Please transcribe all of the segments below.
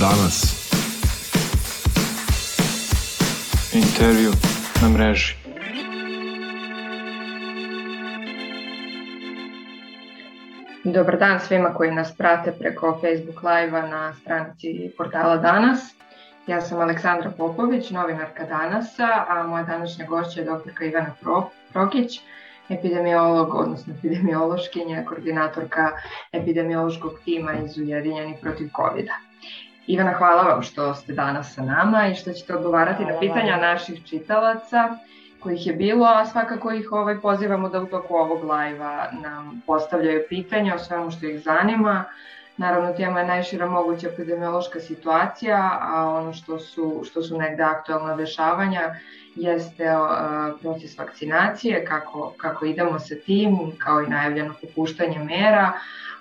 danas. Intervju na mreži. Dobar dan svima koji nas prate preko Facebook live-a na stranici portala Danas. Ja sam Aleksandra Popović, novinarka Danasa, a moja današnja gošća je doktorka Ivana Prokić, epidemiolog, odnosno epidemiološkinja, koordinatorka epidemiološkog tima iz Ujedinjeni protiv covid -a. Ivana, hvala vam što ste danas sa nama i što ćete odgovarati hvala na pitanja vam. naših čitalaca kojih je bilo, a svakako ih ovaj pozivamo da u toku ovog live-a nam postavljaju pitanja o svemu što ih zanima. Naravno, tema je najšira moguća epidemiološka situacija, a ono što su, što su negde aktualna dešavanja jeste uh, proces vakcinacije, kako, kako idemo sa tim, kao i najavljeno popuštanje mera,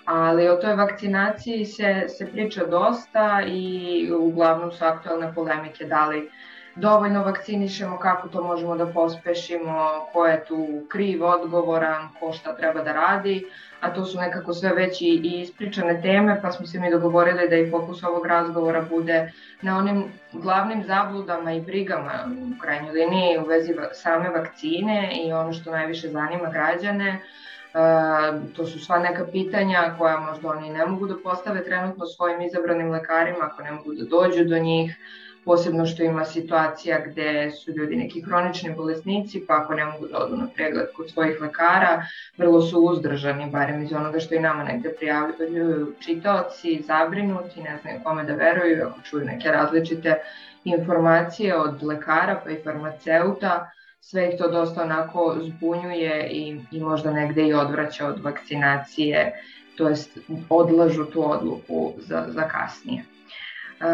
ali o toj vakcinaciji se, se priča dosta i uglavnom su aktualne polemike da li dovoljno vakcinišemo, kako to možemo da pospešimo, ko je tu kriv, odgovoran, ko šta treba da radi, a to su nekako sve već i, i ispričane teme, pa smo se mi dogovorili da i fokus ovog razgovora bude na onim glavnim zabludama i brigama u krajnjoj liniji u vezi same vakcine i ono što najviše zanima građane, Uh, to su sva neka pitanja koja možda oni ne mogu da postave trenutno svojim izabranim lekarima ako ne mogu da dođu do njih, posebno što ima situacija gde su ljudi neki hronični bolesnici, pa ako ne mogu da odu na pregled kod svojih lekara, vrlo su uzdržani, barem iz onoga što i nama negde prijavljuju čitaoci, zabrinuti, ne znaju kome da veruju, ako čuju neke različite informacije od lekara pa i farmaceuta, sve ih to dosta onako zbunjuje i, i možda negde i odvraća od vakcinacije, to jest odlažu tu odluku za, za kasnije. Uh,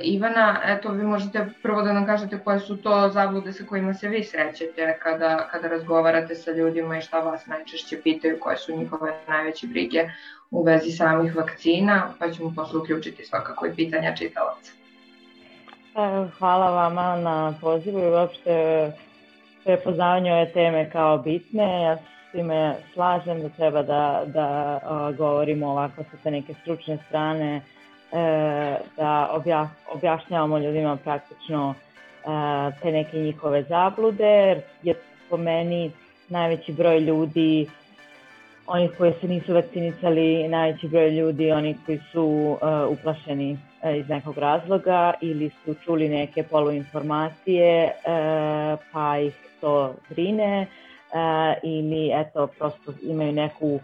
Ivana, eto vi možete prvo da nam kažete koje su to zablude sa kojima se vi srećete kada, kada razgovarate sa ljudima i šta vas najčešće pitaju, koje su njihove najveće brige u vezi samih vakcina, pa ćemo posle uključiti svakako i pitanja čitalaca. E, hvala vama na pozivu i uopšte prepoznavanju ove teme kao bitne. Ja s time slažem da treba da, da o, govorimo ovako sa te neke stručne strane, e, da obja, objašnjavamo ljudima praktično e, te neke njihove zablude, jer po meni najveći broj ljudi oni koji se nisu vakcinisali, najveći broj ljudi, oni koji su uh, uplašeni iz nekog razloga ili su čuli neke poluinformacije uh, pa ih to brine ili eto prosto imaju neku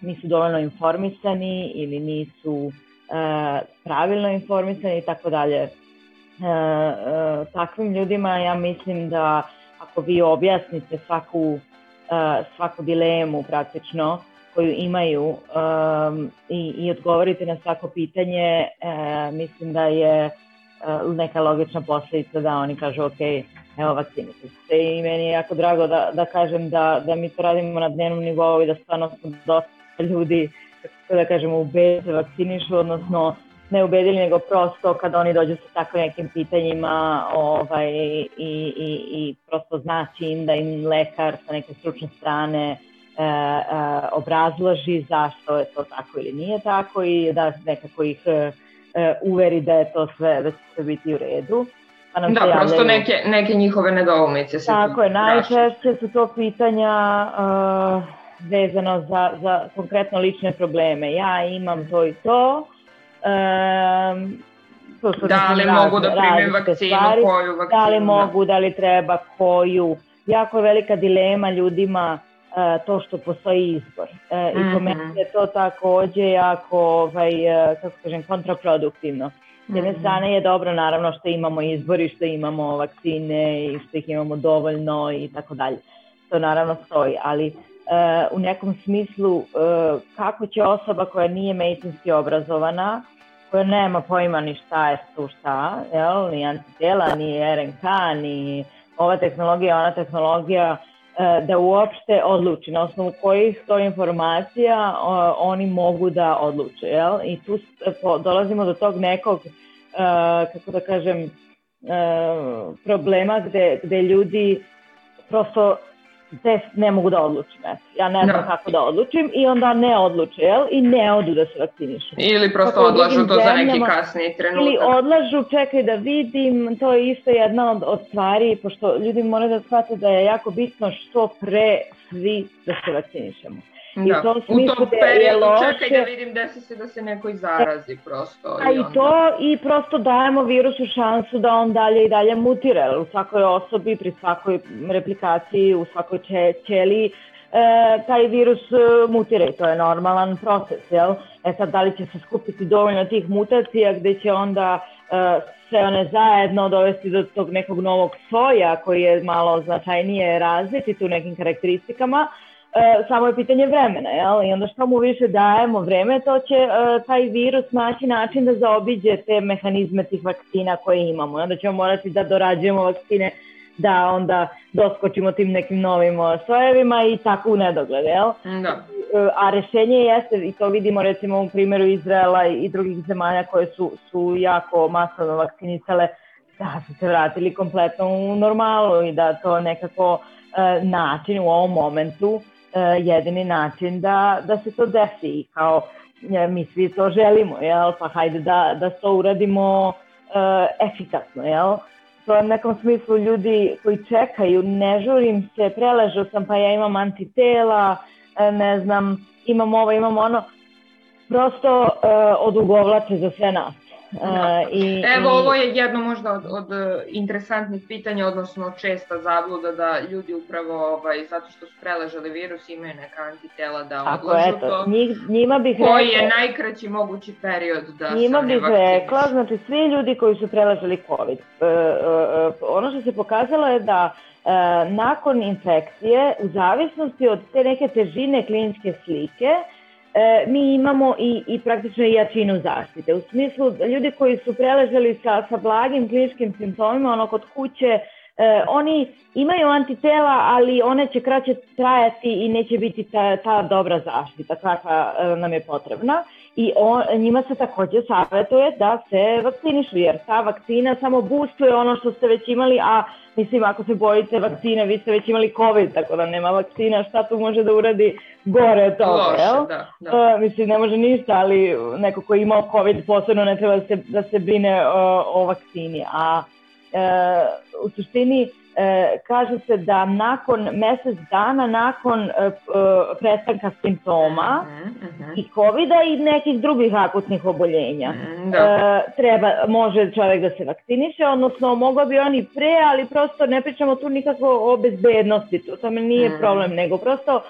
nisu dovoljno informisani ili nisu pravilno informisani i tako dalje. Takvim ljudima ja mislim da ako vi objasnite svaku svaku dilemu praktično koju imaju um, i, i odgovorite na svako pitanje, uh, mislim da je uh, neka logična posledica da oni kažu ok, evo vakcinite se. I meni je jako drago da, da kažem da, da mi to radimo na dnevnom nivou i da stvarno smo dosta ljudi, kako da kažemo, ubedili se vakcinišu, odnosno ne ubedili, nego prosto kad oni dođu sa takvim nekim pitanjima ovaj, i, i, i prosto znači im da im lekar sa neke stručne strane e, e, obrazloži zašto je to tako ili nije tako i da nekako ih e, uveri da je to sve, da će sve biti u redu. Pa nam da, se prosto javljaju. neke, neke njihove nedoumice se Tako je, najčešće su to pitanja uh, vezano za, za konkretno lične probleme. Ja imam to i to, Um, to su da li mogu da primim vakcinu, stvari, koju vakcinu? Da li mogu, da li treba, koju. Jako je velika dilema ljudima uh, to što postoji izbor. Uh, -hmm. I po mhm. meni je to takođe jako, ovaj, uh, kako kažem, kontraproduktivno. S jedne mhm. strane je dobro naravno što imamo izbor i što imamo vakcine i što ih imamo dovoljno i tako dalje. To naravno stoji, ali uh, u nekom smislu uh, kako će osoba koja nije medicinski obrazovana koja nema pojma ni šta je tu šta, jel? ni antitela, ni RNK, ni ova tehnologija, ona tehnologija, e, da uopšte odluči na osnovu kojih to informacija oni mogu da odluče. Jel? I tu dolazimo do tog nekog, e, kako da kažem, e, problema gde, gde ljudi prosto test ne mogu da odlučim. Eto. Ja ne znam da. kako da odlučim i onda ne odluče, jel? I ne odu da se vakcinišu. Ili prosto kako odlažu to za neki kasni trenutak. Ili odlažu, čekaj da vidim, to je isto jedna od, od stvari, pošto ljudi moraju da shvate da je jako bitno što pre svi da se vakcinišemo. Da. I to u tom periodu loše... čekaj da vidim desi se da se neko i zarazi prosto. A i, onda... i to i prosto dajemo virusu šansu da on dalje i dalje mutira. U svakoj osobi, pri svakoj replikaciji, u svakoj ćeliji e, taj virus e, mutira i to je normalan proces. Jel? E sad, da li će se skupiti dovoljno tih mutacija gde će onda e, sve one zajedno dovesti do tog nekog novog soja koji je malo značajnije različit u nekim karakteristikama, e, samo je pitanje vremena, jel? I onda što mu više dajemo vreme, to će e, taj virus naći način da zaobiđe te mehanizme tih vakcina koje imamo. Onda ćemo morati da dorađujemo vakcine da onda doskočimo tim nekim novim sojevima i tako u nedogled, jel? Da. E, a rešenje jeste, i to vidimo recimo u primjeru Izraela i drugih zemalja koje su, su jako masovno vakcinisale, da su se vratili kompletno u normalu i da to nekako e, način u ovom momentu E, jedini način da, da se to desi i kao mi svi to želimo, jel? pa hajde da, da to uradimo uh, efikasno, jel? To je u nekom smislu ljudi koji čekaju, ne žurim se, preležao sam pa ja imam antitela, e, ne znam, imam ovo, imam ono, prosto uh, odugovlače za sve nas. Da. I, Evo, ovo je jedno možda od, od e, interesantnih pitanja, odnosno česta zabluda da ljudi upravo, ovaj, zato što su preležali virus, imaju neka antitela da Ako, odlažu eto, to. Njih, njima bih koji rekla, je najkraći mogući period da njima se bih rekla, znači svi ljudi koji su preležali COVID, uh, uh, ono što se pokazalo je da uh, nakon infekcije, u zavisnosti od te neke težine kliničke slike, e, mi imamo i, i praktično jačinu zaštite. U smislu, ljudi koji su preležali sa, sa blagim kliničkim simptomima, ono kod kuće, e, oni imaju antitela, ali one će kraće trajati i neće biti ta, ta dobra zaštita kakva e, nam je potrebna. I on, njima se takođe savjetuje da se vakcinišu, jer ta vakcina samo boostuje ono što ste već imali, a mislim ako se bojite vakcine, vi ste već imali COVID, tako da nema vakcina, šta tu može da uradi gore od toga, Loše, jel? Da, da. Uh, mislim, ne može ništa, ali neko ko je imao COVID posebno ne treba da se, da se brine o, o vakcini. A uh, u suštini e, kaže se da nakon mesec dana nakon e, e, prestanka simptoma uh -huh, uh -huh. i covid i nekih drugih akutnih oboljenja uh, da. e, treba, može čovjek da se vakciniše, odnosno mogao bi oni pre, ali prosto ne pričamo tu nikako o bezbednosti, to tome nije uh -huh. problem, nego prosto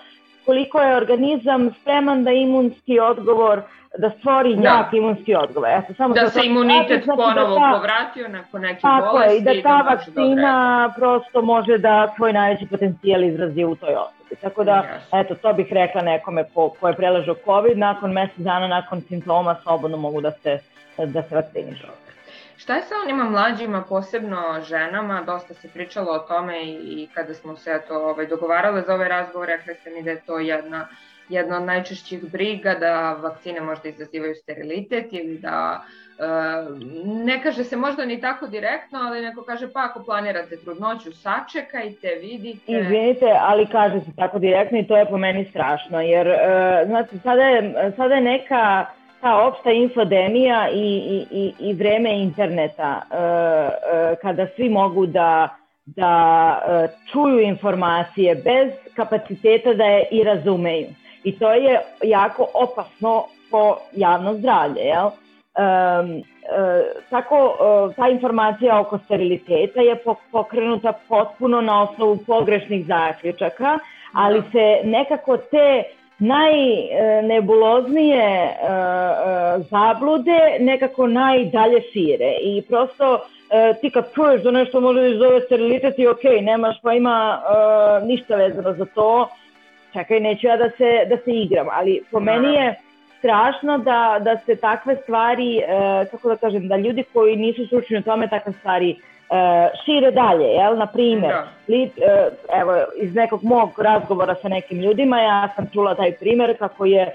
koliko je organizam spreman da imunski odgovor da stvori da. jak imunski odgovor. Eto, samo da se imunitet znači ponovo da ta, povratio nakon neke tako bolesti. Je, i da, da ta da vakcina da prosto može da svoj najveći potencijal izrazi u toj osobi. Tako da, yes. eto, to bih rekla nekome ko, ko je prelažao COVID, nakon mesec dana, nakon simptoma, slobodno mogu da se, da se vakcinišu. Šta je sa onima mlađima, posebno ženama, dosta se pričalo o tome i, kada smo se to ovaj, dogovarale za ovaj razgovor, rekli ste mi da je to jedna, jedna od najčešćih briga, da vakcine možda izazivaju sterilitet ili da e, ne kaže se možda ni tako direktno, ali neko kaže pa ako planirate trudnoću, sačekajte, vidite. Izvinite, ali kaže se tako direktno i to je po meni strašno, jer znači, sada, je, sada je neka ta opšta infodemija i, i, i, i vreme interneta, e, e, kada svi mogu da, da e, čuju informacije bez kapaciteta da je i razumeju. I to je jako opasno po javno zdravlje, jel? Um, e, tako e, ta informacija oko steriliteta je pokrenuta potpuno na osnovu pogrešnih zaključaka, ali se nekako te najnebuloznije e, e, zablude nekako najdalje šire i prosto e, ti kad čuješ da nešto može da izove sterilitet i ok, nemaš pa ima ništa vezano za to, čekaj, neću ja da se, da se igram, ali po meni je strašno da, da se takve stvari, kako da kažem, da ljudi koji nisu stručni u tome takve stvari šire dalje, jel, na primjer, da. li, e, evo, iz nekog mog razgovora sa nekim ljudima, ja sam čula taj primjer kako je e,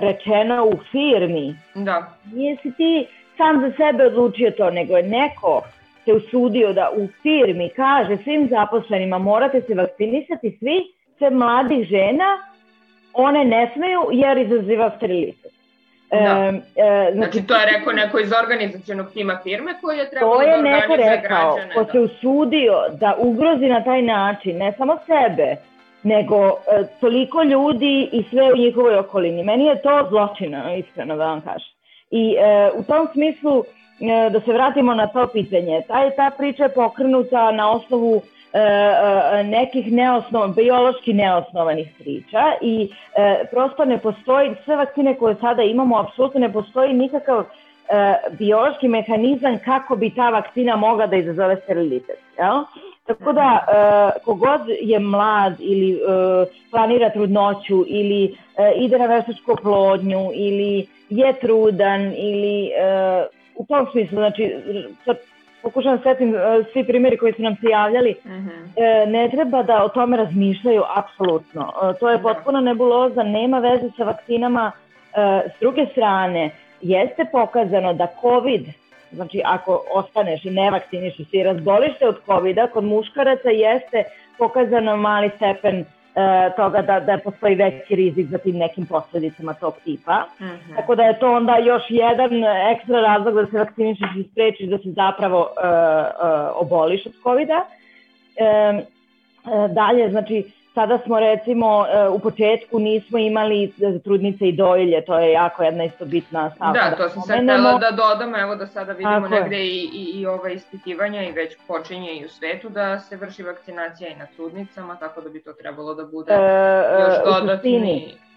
rečeno u firmi, da. nije si ti sam za sebe odlučio to, nego je neko se usudio da u firmi kaže svim zaposlenima morate se vakcinisati svi, sve mladih žena, one ne smeju jer izaziva sterilitet. Da. E, znači, znači, to je rekao neko iz organizacijonog tima firme koji je trebalo to je da neko rekao, građane. ko da. se usudio da ugrozi na taj način, ne samo sebe, nego e, toliko ljudi i sve u njihovoj okolini. Meni je to zločina, iskreno da vam kažem. I e, u tom smislu, e, da se vratimo na to pitanje, ta, ta priča je pokrenuta na osnovu nekih neosnov, biološki neosnovanih priča i e, prosto ne postoji, sve vakcine koje sada imamo, apsolutno ne postoji nikakav e, biološki mehanizam kako bi ta vakcina mogla da izazove sterilitet. Jel? Tako da, e, kogod je mlad ili e, planira trudnoću ili e, ide na veštačku plodnju ili je trudan ili e, u tom smislu, znači, pokušam da setim uh, svi primjeri koji su nam se javljali, uh mhm. -huh. uh, ne treba da o tome razmišljaju apsolutno. Uh, to je da. potpuno nebuloza, nema veze sa vakcinama. S druge strane, jeste pokazano da COVID, znači ako ostaneš i ne vakciniš i razboliš se od COVID-a, kod muškaraca jeste pokazano mali stepen e, toga da, da postoji veći rizik za tim nekim posledicama tog tipa. Mm -hmm. Tako da je to onda još jedan ekstra razlog da se vakcinišeš i sprečiš da se zapravo e, e, oboliš od COVID-a. E, e, dalje, znači, Sada smo recimo e, u početku nismo imali e, trudnice i dojilje, to je jako jedna isto bitna stavka. Da, da to sam sad htela da dodam, evo da sada vidimo Tako negde i, i, i ova ispitivanja i već počinje i u svetu da se vrši vakcinacija i na trudnicama, tako da bi to trebalo da bude e, još dodatni... E,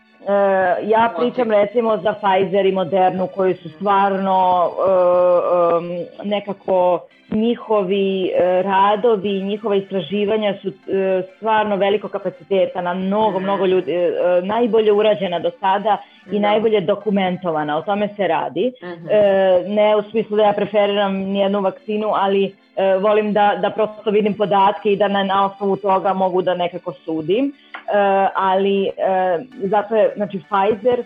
ja pričam recimo za Pfizer i Modernu koji su stvarno e, nekako njihovi e, radovi, njihova istraživanja su e, stvarno veliko kapaciteta na mnogo, mhm. mnogo ljudi, e, najbolje urađena do sada i da. najbolje dokumentovana, o tome se radi. Mhm. E, ne u smislu da ja preferiram nijednu vakcinu, ali e, volim da, da prosto vidim podatke i da na, na osnovu toga mogu da nekako sudim. E, ali e, zato je, znači Pfizer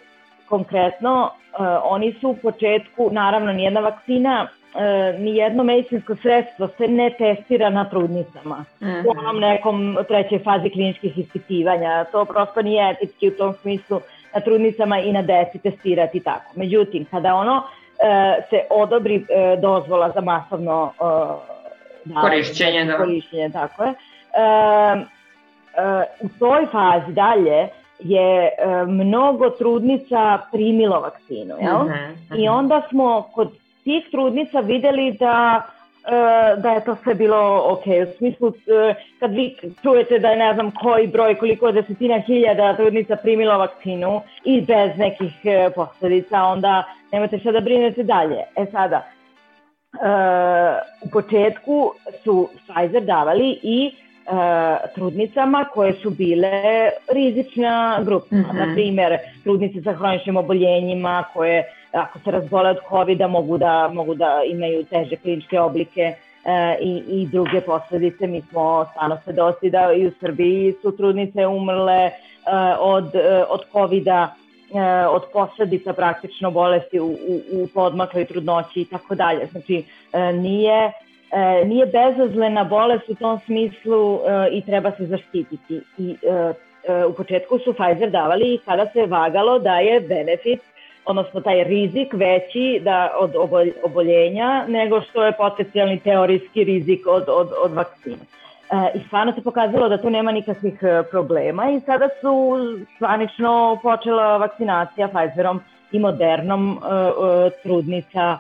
konkretno, e, oni su u početku, naravno nijedna vakcina e, ni jedno medicinsko sredstvo se ne testira na trudnicama mm -hmm. u onom nekom trećoj fazi kliničkih ispitivanja. To prosto nije etički u tom smislu na trudnicama i na deci testirati tako. Međutim, kada ono e, se odobri e, dozvola za masovno e, da, korišćenje, da. korišćenje, tako je, e, e, u toj fazi dalje je e, mnogo trudnica primilo vakcinu, jel? Uh -huh, uh -huh. I onda smo kod tih trudnica videli da e, da je to sve bilo ok. U smislu, e, kad vi čujete da je ne znam koji broj, koliko desetina hiljada trudnica primilo vakcinu i bez nekih e, posledica, onda nemate šta da brinete dalje. E sada, u početku su Pfizer davali i trudnicama koje su bile rizična grupa. Mm -hmm. Na primjer, trudnice sa hroničnim oboljenjima koje ako se razbole od covid mogu da, mogu da imaju teže kliničke oblike e, i, i druge posledice. Mi smo stvarno svedoci da i u Srbiji su trudnice umrle e, od, e, od covid e, od posledica praktično bolesti u, u, u podmakloj trudnoći i tako dalje. Znači, e, nije, e, nije bezazlena bolest u tom smislu e, i treba se zaštititi. I e, e, u početku su Pfizer davali kada se vagalo da je benefit odnosno taj rizik veći da od oboljenja nego što je potencijalni teorijski rizik od, od, od vakcine. E, I stvarno se pokazalo da tu nema nikakvih e, problema i sada su zvanično počela vakcinacija Pfizerom i Modernom e, trudnica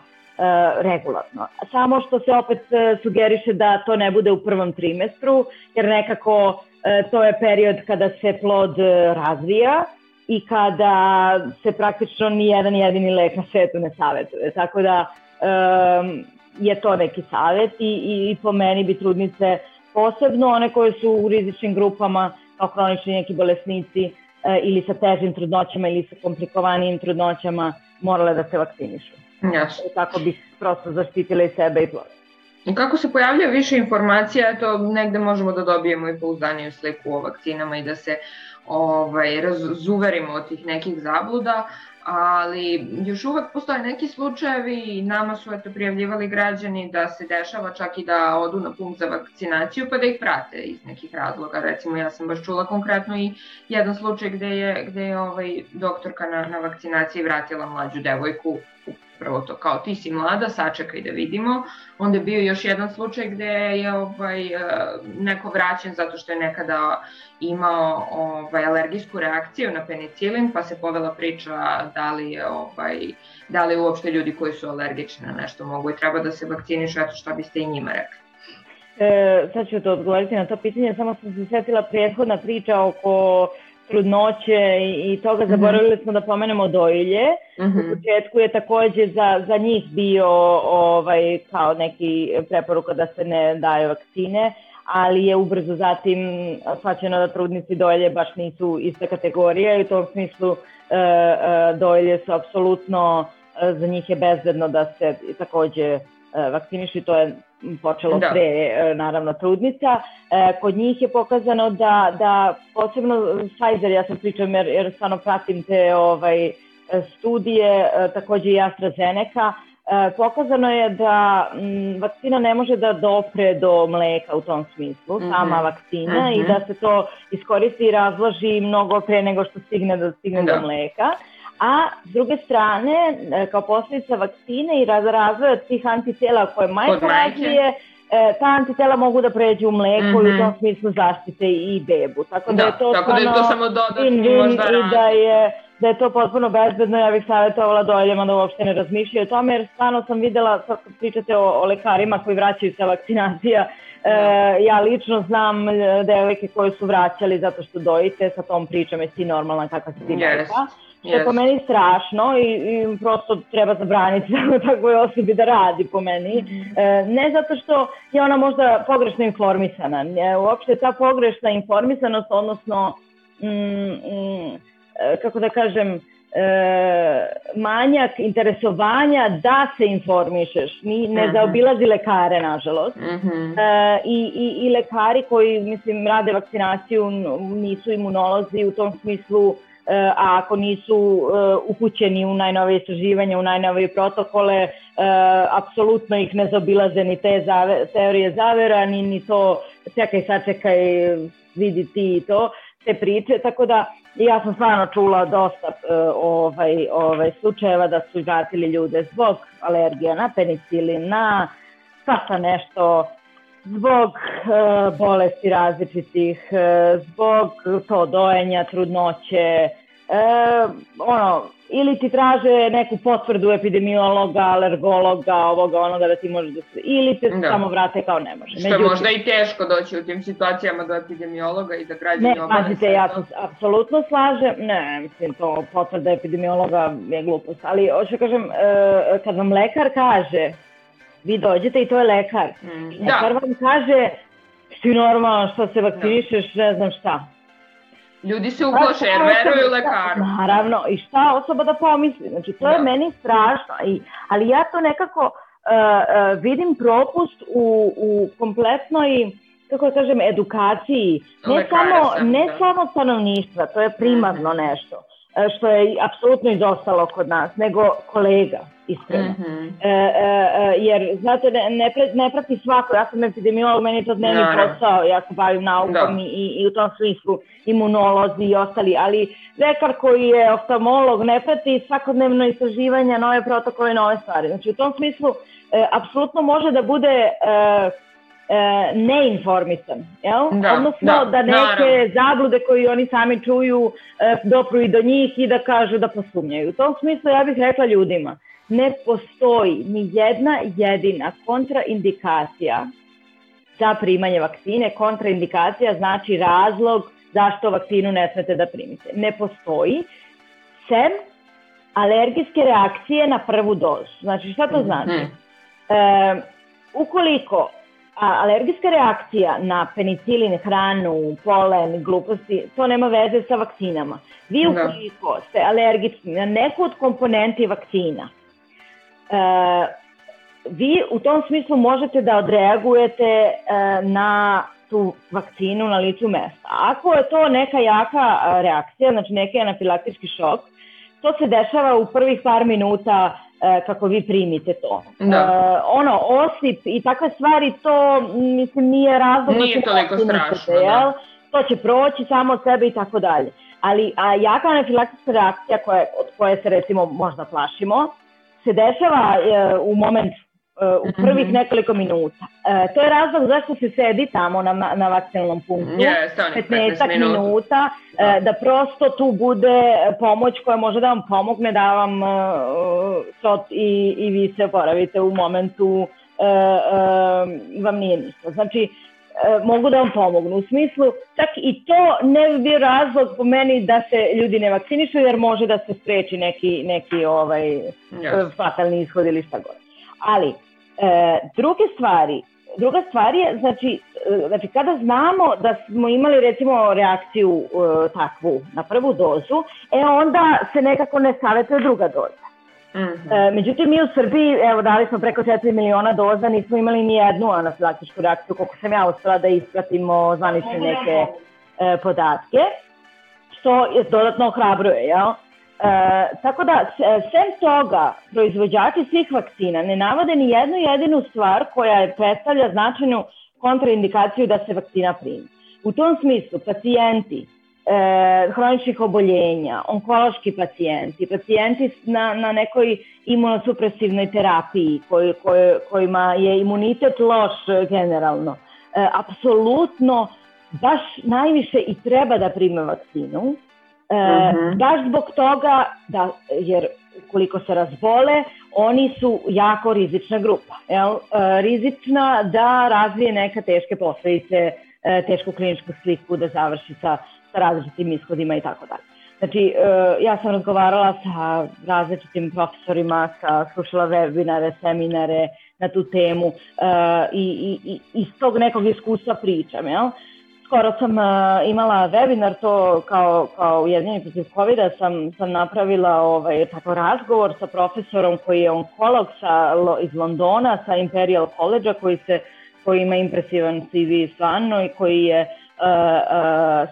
regularno. Samo što se opet sugeriše da to ne bude u prvom trimestru, jer nekako to je period kada se plod razvija i kada se praktično ni jedan jedini lek na svetu ne savjetuje. Tako da um, je to neki savjet i, i, i po meni bi trudnice posebno one koje su u rizičnim grupama kao hronični neki bolesnici uh, ili sa težim trudnoćama ili sa komplikovanijim trudnoćama morale da se vakcinišu. Jasno. Tako bi prosto zaštitile i sebe i plod. Kako se pojavlja više informacija, to negde možemo da dobijemo i pouzdaniju sliku o vakcinama i da se ovaj, razuverimo od tih nekih zabluda. Ali još uvek postoje neki slučajevi i nama su eto prijavljivali građani da se dešava čak i da odu na punkt za vakcinaciju pa da ih prate iz nekih razloga. Recimo ja sam baš čula konkretno i jedan slučaj gde je, gde je ovaj doktorka na, na vakcinaciji vratila mlađu devojku prvo to kao ti si mlada, sačekaj da vidimo. Onda je bio još jedan slučaj gde je ovaj, e, neko vraćen zato što je nekada imao ovaj, alergijsku reakciju na penicilin, pa se povela priča da li je ovaj, da li uopšte ljudi koji su alergični na nešto mogu i treba da se vakcinišu, eto šta biste i njima rekli. E, sad ću to odgovoriti na to pitanje, samo sam se setila prethodna priča oko trudnoće i, toga, mhm. zaboravili smo da pomenemo dojilje. -hmm. U početku je takođe za, za njih bio ovaj, kao neki preporuka da se ne daju vakcine, ali je ubrzo zatim svaćeno da trudnici dojilje baš nisu ista kategorija i u tom smislu uh, uh, dojilje su apsolutno, uh, za njih je bezbedno da se takođe vakcinišu i to je počelo da. pre, e, naravno, trudnica. E, kod njih je pokazano da, da posebno Pfizer, ja sam pričam jer, jer stvarno pratim te ovaj, studije, e, takođe i AstraZeneca, pokazano je da m, vakcina ne može da dopre do mleka u tom smislu, mm -hmm. sama vakcina, mm -hmm. i da se to iskoristi i razloži mnogo pre nego što stigne da stigne da. do mleka a s druge strane, e, kao posljedica vakcine i razvoja tih antitela koje majka razvije, e, ta antitela mogu da pređu u mleko mm -hmm. i u tom mhm. smislu zaštite i bebu. Tako da, da je to, tako da je to samo dodatni možda i da je, da je to potpuno bezbedno, ja bih savjetovala dojeljama da uopšte ne razmišljaju o tome, jer stvarno sam videla, sad pričate o, o lekarima koji vraćaju sa vakcinacija, E, ja lično znam e, devojke koje su vraćali zato što dojite, sa tom pričom je ti normalna kakva si ti yes. Što je po meni strašno i, i prosto treba zabraniti takvoj osobi da radi po meni. Mm. E, ne zato što je ona možda pogrešno informisana. E, uopšte ta pogrešna informisanost, odnosno, mm, mm, e, kako da kažem, manjak interesovanja da se informišeš. Mi ne -hmm. zaobilazi lekare, nažalost. -hmm. e, i, i, I lekari koji, mislim, rade vakcinaciju nisu imunolozi u tom smislu a ako nisu uh, upućeni u najnove istraživanja, u najnovije protokole, uh, apsolutno ih ne zaobilaze ni te zave, teorije zavera, ni, ni to čekaj, sačekaj, vidi ti i to, te priče, tako da ja sam stvarno čula dosta uh, ovaj, ovaj slučajeva da su vratili ljude zbog alergija na penicilin, na svašta nešto, zbog uh, bolesti različitih, uh, zbog to dojenja, trudnoće, uh, ono, ili ti traže neku potvrdu epidemiologa, alergologa, ovoga, onoga da ti može da se, ili te da. samo vrate kao ne može. Što Međutim, možda i teško doći u tim situacijama do epidemiologa i da građani Ne, pazite, ja se apsolutno slažem, ne, mislim, to potvrda epidemiologa je glupost, ali hoću kažem, uh, kad vam lekar kaže vi dođete i to je lekar. Mm, lekar da. vam kaže, ti normalno što se vakcinišeš, ne znam šta. Ljudi se uplaše jer veruju lekaru. Naravno, i šta osoba da pomisli? Znači, to da. je meni strašno, i, ali ja to nekako uh, uh, vidim propust u, u kompletnoj kako da kažem, edukaciji, ne Lekare samo, sam, ne da. samo stanovništva, to je primarno -hmm. nešto, e, što je apsolutno izostalo kod nas, nego kolega iskreno. Mm -hmm. e, e, jer, znate, ne, ne, ne prati svako, ja sam epidemiolog, meni je to dnevni no, posao, ja se bavim naukom da. i, i u tom smislu imunolozi i ostali, ali lekar koji je oftalmolog ne prati svakodnevno istraživanja, nove protokole nove stvari. Znači, u tom smislu, e, apsolutno može da bude e, e, neinformisan, jel? Da, Odnosno da, da neke naravno. zablude koje oni sami čuju e, dopru i do njih i da kažu da posumnjaju. U tom smislu ja bih rekla ljudima, ne postoji ni jedna jedina kontraindikacija za primanje vakcine. Kontraindikacija znači razlog zašto vakcinu ne smete da primite. Ne postoji, sem alergijske reakcije na prvu dozu. Znači, šta to znači? Mm. E, ukoliko a, alergijska reakcija na penicilin, hranu, polen, gluposti, to nema veze sa vakcinama. Vi da. ukoliko ste alergični na neku od komponenti vakcina, vi u tom smislu možete da odreagujete e, na tu vakcinu na licu mesta. Ako je to neka jaka reakcija, znači neki anafilaktički šok, to se dešava u prvih par minuta e, kako vi primite to. Da. E, ono, osip i takve stvari, to mislim nije razlog Nije da se toliko strašno, da. jel? To će proći samo od sebe i tako dalje. Ali a jaka anafilaktička reakcija koje, od koje se recimo možda plašimo, se dešava e, u moment e, u prvih Mhm. nekoliko minuta. E, to je razlog zašto se sedi tamo na, na vakcinalnom punktu. Onih 15 15 minuta. minuta, Da. e, da prosto tu bude pomoć koja može da vam pomogne da vam e, shot i, i vi se oporavite u momentu e, e, vam nije ništa. Znači, mogu da vam pomognu. U smislu, čak i to ne bi bio razlog po meni da se ljudi ne vakcinišu jer može da se spreči neki, neki ovaj, Jeste. fatalni ishod ili šta god. Ali, e, druge stvari, druga stvar je, znači, e, znači, kada znamo da smo imali recimo reakciju e, takvu na prvu dozu, e onda se nekako ne savjetuje druga doza. Mhm. E, međutim, mi u Srbiji, evo, dali smo preko 4 miliona doza, nismo imali ni jednu anafilaktičku reakciju, koliko sam ja uspela da ispratimo zvanične neke e, podatke, što je dodatno ohrabruje, jel? E, tako da, s- sem toga, proizvođači svih vakcina ne navode ni jednu jedinu stvar koja je predstavlja značajnu kontraindikaciju da se vakcina primi. U tom smislu, pacijenti e, hroničnih oboljenja, onkološki pacijenti, pacijenti na, na nekoj imunosupresivnoj terapiji koji, koji, kojima je imunitet loš generalno, e, apsolutno baš najviše i treba da prime vakcinu, e, Mhm. baš zbog toga da, jer ukoliko se razbole, oni su jako rizična grupa. Jel? E, rizična da razvije neka teške posledice, e, tešku kliničku sliku, da završi sa, sa različitim ishodima i tako dalje. Znači, e, ja sam razgovarala sa različitim profesorima, sa, slušala webinare, seminare na tu temu e, i, i, i iz tog nekog iskustva pričam, jel? Skoro sam uh, imala webinar to kao, kao ujedinjeni protiv covid sam, sam napravila ovaj, tako razgovor sa profesorom koji je onkolog sa, iz Londona, sa Imperial College-a koji, se, koji ima impresivan CV stvarno i koji je, uh,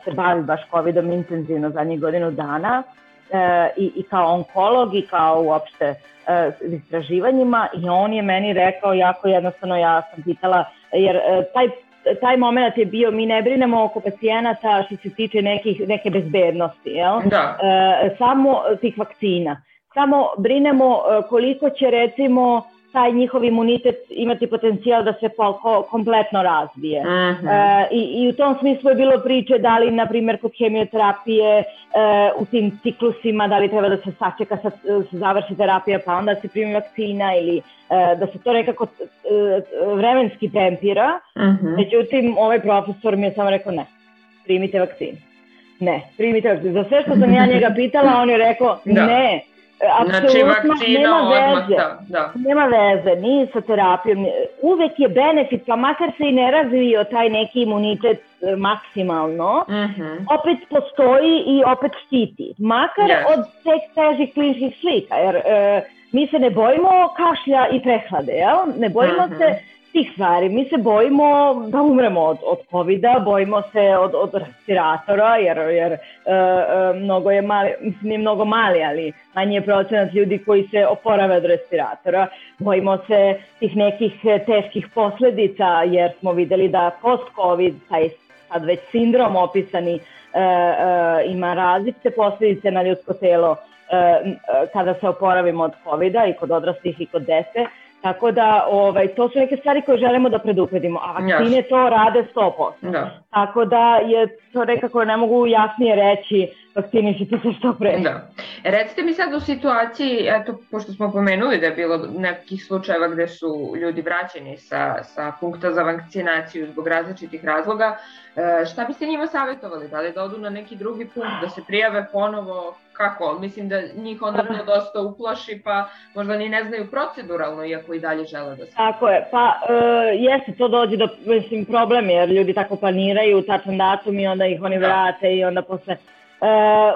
se bavi baš covidom intenzivno zadnjih godinu dana uh, i, i kao onkolog i kao uopšte istraživanjima i on je meni rekao jako jednostavno, ja sam pitala, jer taj taj moment je bio, mi ne brinemo oko pacijenata što se tiče nekih, neke bezbednosti, jel? Da. E, samo tih vakcina. Samo brinemo e, koliko će recimo taj njihov imunitet imati potencijal da se po, ko, kompletno razvije. E, i, I u tom smislu je bilo priče da li, na primjer, kod hemioterapije e, u tim ciklusima, da li treba da se sačeka, sa, se završi terapija pa onda se primi vakcina ili e, da se to nekako e, vremenski tempira. Mhm. Međutim, ovaj profesor mi je samo rekao ne, primite vakcinu. Ne, primite vakcinu. Za sve što sam ja njega pitala, on je rekao Da. ne. Znači, Apsolutno vakcina nema odmah, veze. da. da. Nema veze, ni sa terapijom. Uvek je benefit, pa makar se i ne razvio taj neki imunitet e, maksimalno, Mhm. opet postoji i opet štiti. Makar Yes. od tek težih kliničkih slika, jer e, mi se ne bojimo kašlja i prehlade, jel? Ne bojimo Mhm. se tih stvari. Mi se bojimo da umremo od, od COVID-a, bojimo se od, od respiratora, jer, jer e, e, mnogo je mali, mislim nije mnogo mali, ali manji je procenat ljudi koji se oporave od respiratora. Bojimo se tih nekih e, teških posledica, jer smo videli da post-COVID, taj sad već sindrom opisani, e, e, ima različite posledice na ljudsko telo e, kada se oporavimo od COVID-a i kod odraslih i kod dece. Tako da ovaj, to su neke stvari koje želimo da predupredimo, a vakcine to rade 100%. Da. Tako da je to nekako ne mogu jasnije reći vakcinišite se što pre. Da. Recite mi sad u situaciji, eto, pošto smo pomenuli da je bilo nekih slučajeva gde su ljudi vraćeni sa, sa punkta za vakcinaciju zbog različitih razloga, e, šta biste njima savjetovali? Da li da odu na neki drugi punkt, da se prijave ponovo? Kako? Mislim da njih onda to dosta uplaši, pa možda ni ne znaju proceduralno, iako i dalje žele da se... Tako je, pa e, jeste to dođe do mislim, problem jer ljudi tako planiraju tačan datum i onda ih oni Da. vrate i onda posle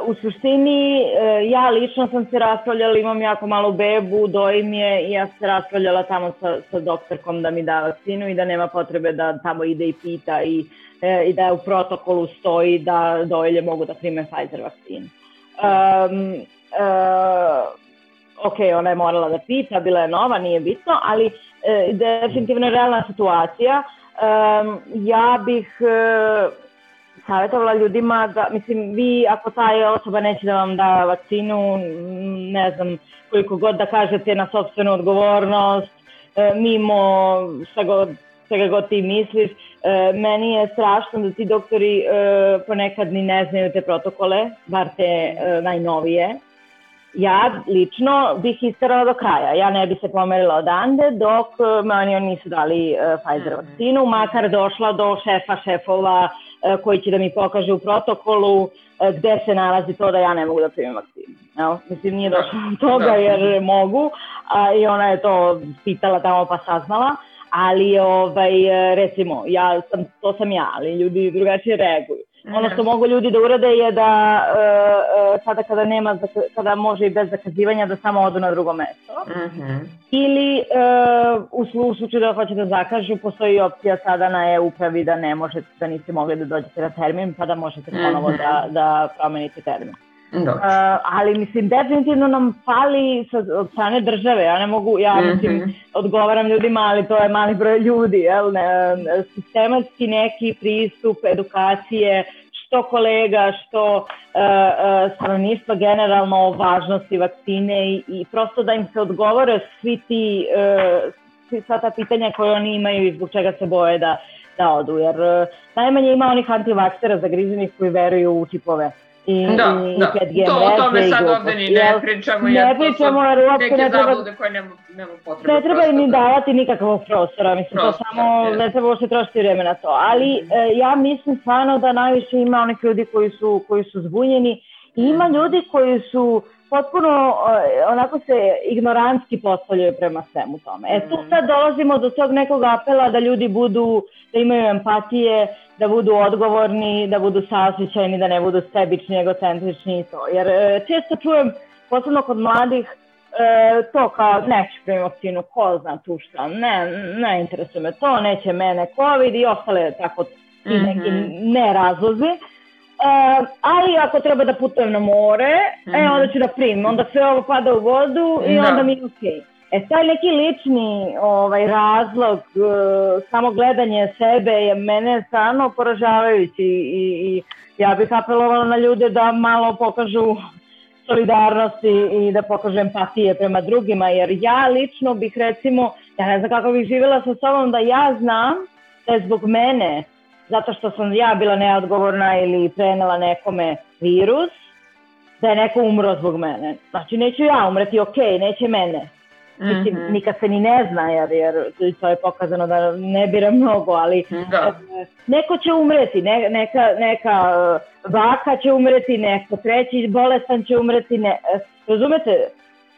u suštini, e, ja lično sam se raspravljala, imam jako malu bebu, dojim je i ja se raspravljala tamo sa, sa doktorkom da mi da vakcinu i da nema potrebe da tamo ide i pita i, e, i da u protokolu stoji da dojilje mogu da prime Pfizer vakcinu. Um, ok, ona je morala da pita, bila je nova, nije bitno, ali e, definitivno je realna situacija. Um, ja bih e, savjetovala ljudima da, mislim, vi ako ta osoba neće da vam da vakcinu, ne znam koliko god da kažete na sobstvenu odgovornost, e, mimo šta god, svega god ti misliš, e, meni je strašno da ti doktori e, ponekad ni ne znaju te protokole, bar te najnovije, ja lično bih istarala do kraja. Ja ne bi se pomerila odande dok e, me oni nisu dali Pfizer mhm. vakcinu, makar došla do šefa šefova koji će da mi pokaže u protokolu uh, gde se nalazi to da ja ne mogu da primim vakcinu. Evo, mislim, nije došla do toga da. jer mogu a, i ona je to pitala tamo pa saznala, ali ovaj, recimo, ja sam, to sam ja, ali ljudi drugačije reaguju. Ono što mogu ljudi da urade je da uh, sada kada nema, kada može i bez zakazivanja da samo odu na drugo mesto. Mhm. -huh. Ili uh, u slučaju da hoće da zakažu, postoji opcija sada na e-upravi da ne možete, da niste mogli da dođete na termin, pa da možete ponovo mhm. -huh. da, da promenite termin. Uh, ali mislim definitivno nam fali sa, od strane države, ja ne mogu, ja mm -hmm. odgovaram ljudima, ali to je mali broj ljudi, jel, ne, sistematski neki pristup edukacije, što kolega, što uh, uh, stanovništva generalno o važnosti vakcine i, i prosto da im se odgovore svi ti, uh, sva ta pitanja koje oni imaju i zbog čega se boje da, da odu, jer uh, najmanje ima onih antivaksera zagrizenih koji veruju u čipove i, da, i da. 5G to. O tome sad ovde ni ne pričamo, jer ne pričamo, jer uopšte ne treba, koje nema, nema potrebe. Ne treba im ni davati nikakvog prostora, mislim, Prostor, to samo, je. ne treba uopšte trošiti vreme na to. Ali mm e, ja mislim stvarno da najviše ima onih ljudi koji su, koji su zbunjeni i ima mm. ljudi koji su potpuno onako se ignorantski postavljaju prema svemu tome. E tu mhm. sad dolazimo do tog nekog apela da ljudi budu, da imaju empatije, da budu odgovorni, da budu sasvećajni, da ne budu sebični, egocentrični i to. Jer e, često čujem, posebno kod mladih, e, to kao neću primiti vakcinu, ko zna tu šta, ne, ne interesuje me to, neće mene COVID i ostale tako ti neki mm -hmm. nerazlozi. Uh, ali ako treba da putujem na more, mm -hmm. e, mhm. onda ću da primim. Onda sve ovo pada u vodu i da. onda mi je okej. Okay. E, taj neki lični ovaj, razlog, uh, samo gledanje sebe je mene stvarno poražavajući i, i ja bih apelovala na ljude da malo pokažu solidarnost i, i da pokažu empatije prema drugima, jer ja lično bih recimo, ja ne znam kako bih živjela sa sobom, da ja znam da je zbog mene zato što sam ja bila neodgovorna ili prenela nekome virus, da je neko umro zbog mene. Znači, neću ja umreti, ok, neće mene. Mislim, mm -hmm. nikad se ni ne zna, jer, jer to je pokazano da ne bira mnogo, ali da. neko će umreti, ne, neka, neka vaka e, će umreti, neko treći bolestan će umreti, ne, e, razumete,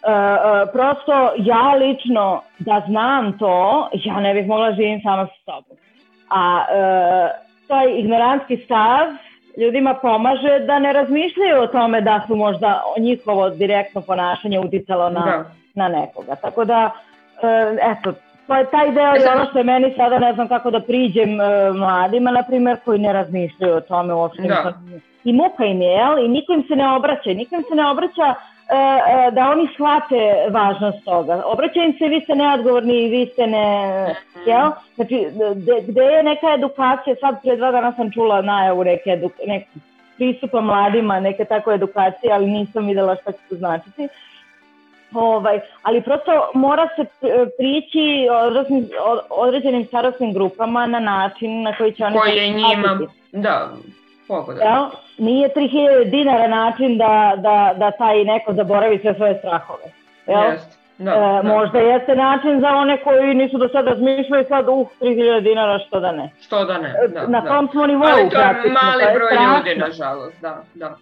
Uh, uh, prosto ja lično da znam to, ja ne bih mogla živim sama sa sobom a e, taj ignorantski stav ljudima pomaže da ne razmišljaju o tome da su možda njihovo direktno ponašanje uticalo na, da. Na nekoga. Tako da, e, eto, to je taj deo i ono što je meni sada ne znam kako da priđem e, mladima, na primjer, koji ne razmišljaju o tome uopšte. Da. I muka im je, jel? I niko im se ne obraća. Niko im se ne obraća E, e, da oni shvate važnost toga. Obraćaju im se, vi ste neodgovorni i vi ste ne... Jel? Znači, gde je neka edukacija, sad pre dva dana sam čula najavu neke, eduk, neke pristupa mladima, neke tako edukacije, ali nisam videla šta će to značiti. Ovaj, ali prosto mora se prići određenim, određenim starostnim grupama na način na koji će oni... Koji je njima, da, pogodan. Ja, nije 3000 dinara način da, da, da taj neko zaboravi sve svoje strahove. Jel? Jest. Da, e, da. Možda jeste način za one koji nisu do sada razmišljali sad, uh, 3000 dinara, što da ne. Što da ne, da. Na da. tom smo nivou. Ali to je mali broj ljudi, nažalost, da, da.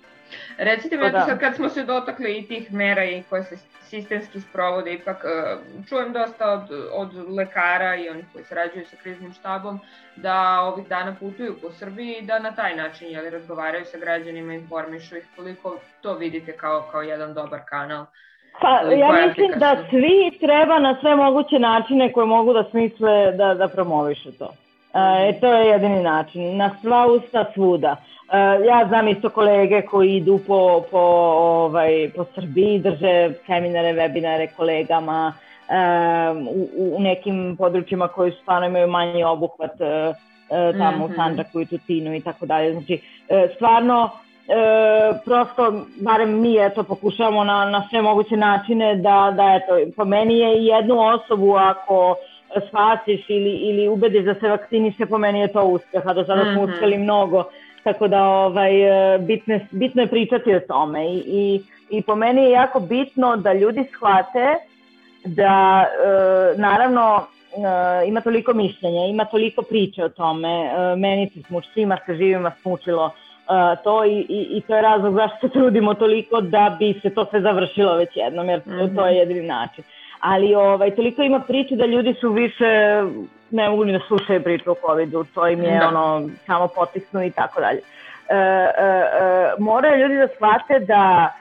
Recite mi, da. sad kad smo se dotakli i tih mera i koje se sistemski sprovode, ipak e, čujem dosta od, od lekara i onih koji sarađuju sa kriznim štabom da ovih dana putuju po Srbiji i da na taj način jeli, razgovaraju sa građanima, informišu ih koliko to vidite kao, kao jedan dobar kanal. Pa ja mislim da svi treba na sve moguće načine koje mogu da smisle da, da promovišu to. E, to je jedini način. Na sva usta svuda. Ja znam isto kolege koji idu po, po, ovaj, po Srbiji, drže seminare, webinare kolegama u, u nekim područjima koji stvarno imaju manji obuhvat tamo mm -hmm. u mhm. Sandžaku i Tutinu i tako dalje. Znači, stvarno e, prosto, barem mi eto, pokušavamo na, na sve moguće načine da, da eto, po meni je jednu osobu ako spasiš ili, ili ubediš da se vakciniše, po meni je to uspeh, a do sada smo mm -hmm. uspeli mnogo, tako da ovaj, bitno, bitno je pričati o tome i, i, i po meni je jako bitno da ljudi shvate da e, naravno e, ima toliko mišljenja, ima toliko priče o tome, e, meni se smuč, svima se živima smučilo, uh, to i, i, i to je razlog zašto se trudimo toliko da bi se to sve završilo već jednom, jer mm -hmm. to je jedini način. Ali ovaj, toliko ima priče da ljudi su više, ne mogu ni da slušaju priču o COVID-u, to im je da. ono, samo potisnu i tako dalje. Uh, uh, moraju ljudi da shvate da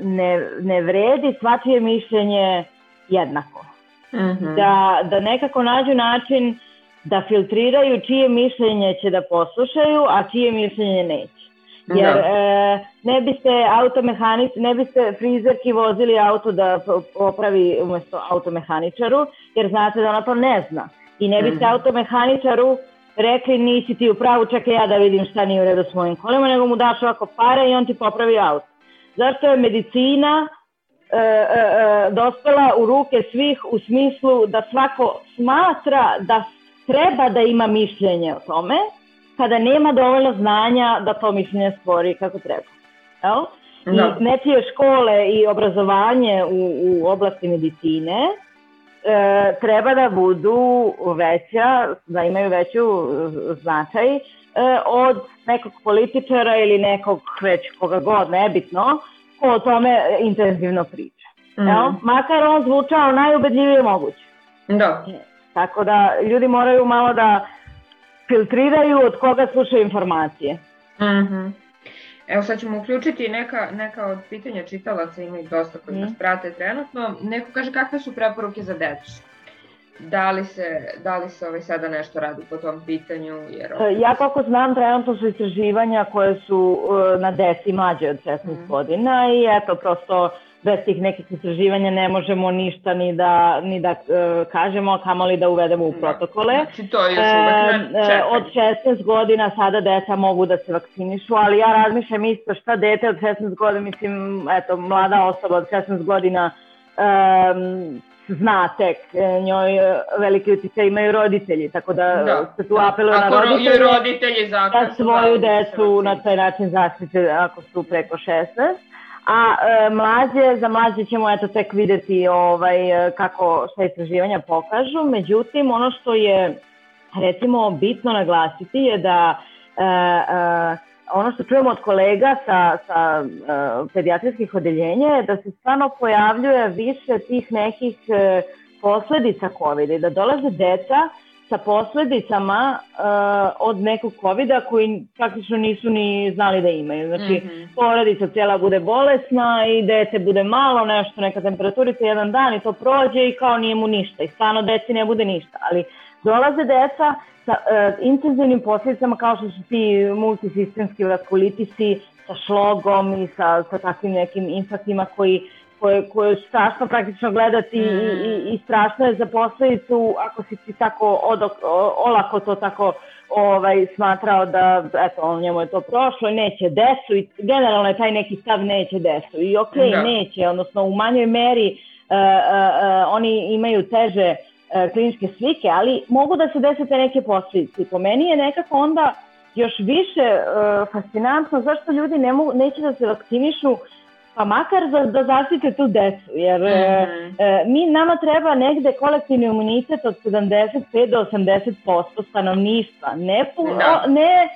ne, ne vredi svačije mišljenje jednako. Mm -hmm. da, da nekako nađu način da filtriraju čije mišljenje će da poslušaju, a čije mišljenje neće. Jer da. e, ne biste automehanic, ne biste frizerki vozili auto da popravi umesto automehaničaru, jer znate da ona to ne zna. I ne biste mm. automehaničaru rekli nisi ti u pravu, čekaj ja da vidim šta nije u redu s mojim kolima, nego mu daš ovako pare i on ti popravi auto. Zašto je medicina e, e, e, dospela u ruke svih u smislu da svako smatra da treba da ima mišljenje o tome, kada nema dovoljno znanja da to mišljenje stvori kako treba. Jel? I da. nečije škole i obrazovanje u, u oblasti medicine e, treba da budu veća, da imaju veću e, značaj e, od nekog političara ili nekog već koga god, nebitno, ko o tome intenzivno priča. Mm. Jel? Makar on zvučao najubedljivije moguće. Da. Tako da ljudi moraju malo da filtriraju od koga slušaju informacije. Mm -hmm. Evo sad ćemo uključiti neka, neka od pitanja čitalaca, ima ih dosta koji mm. nas prate trenutno. Neko kaže kakve su preporuke za decu? Da li se, da li se ovaj sada nešto radi po tom pitanju? Jer ovaj... Ja kako znam, trenutno su istraživanja koje su uh, na deci mlađe od 16 mm. godina i eto, prosto bez tih nekih istraživanja ne možemo ništa ni da, ni da uh, kažemo, kamoli da uvedemo u da. protokole. Znači to je još uvek na e, Od 16 godina sada deca mogu da se vakcinišu, ali ja razmišljam isto šta dete od 16 godina, mislim, eto, mlada osoba od 16 godina um, zna tek, e, njoj velike utjece imaju roditelji, tako da, da se tu da. apeluje na roditelje, roditelji da svoju decu na taj način zaštite ako su preko 16 a e, mlađe, za mlađe ćemo eto tek videti ovaj, kako šta istraživanja pokažu, međutim ono što je recimo bitno naglasiti je da e, e, ono što čujemo od kolega sa, sa e, pedijatrijskih odeljenja je da se stvarno pojavljuje više tih nekih e, posledica COVID i da dolaze deca sa posledicama uh, od nekog covid koji praktično nisu ni znali da imaju. Znači, mm -hmm. porodica cijela bude bolesna i dete bude malo, nešto, neka temperaturica jedan dan i to prođe i kao nije mu ništa. I stvarno deci ne bude ništa. Ali dolaze deca sa uh, intenzivnim posledicama kao što su ti multisistemski vaskulitisi sa šlogom i sa, sa takvim nekim infaktima koji koje, koje je strašno praktično gledati mm. i, i, i strašno je za posledicu ako si ti tako odok, olako to tako ovaj, smatrao da eto, on njemu je to prošlo neće desu i generalno je taj neki stav neće desu i ok, da. neće, odnosno u manjoj meri uh, uh, uh, oni imaju teže uh, kliničke slike, ali mogu da se desete neke posledice. Po meni je nekako onda još više uh, fascinantno zašto ljudi ne mogu, neće da se vakcinišu Pa makar da, da zaštite tu decu, jer mm -hmm. e, mi nama treba negde kolektivni imunitet od 75 do 80% stanovništva, ne, da. o, ne e,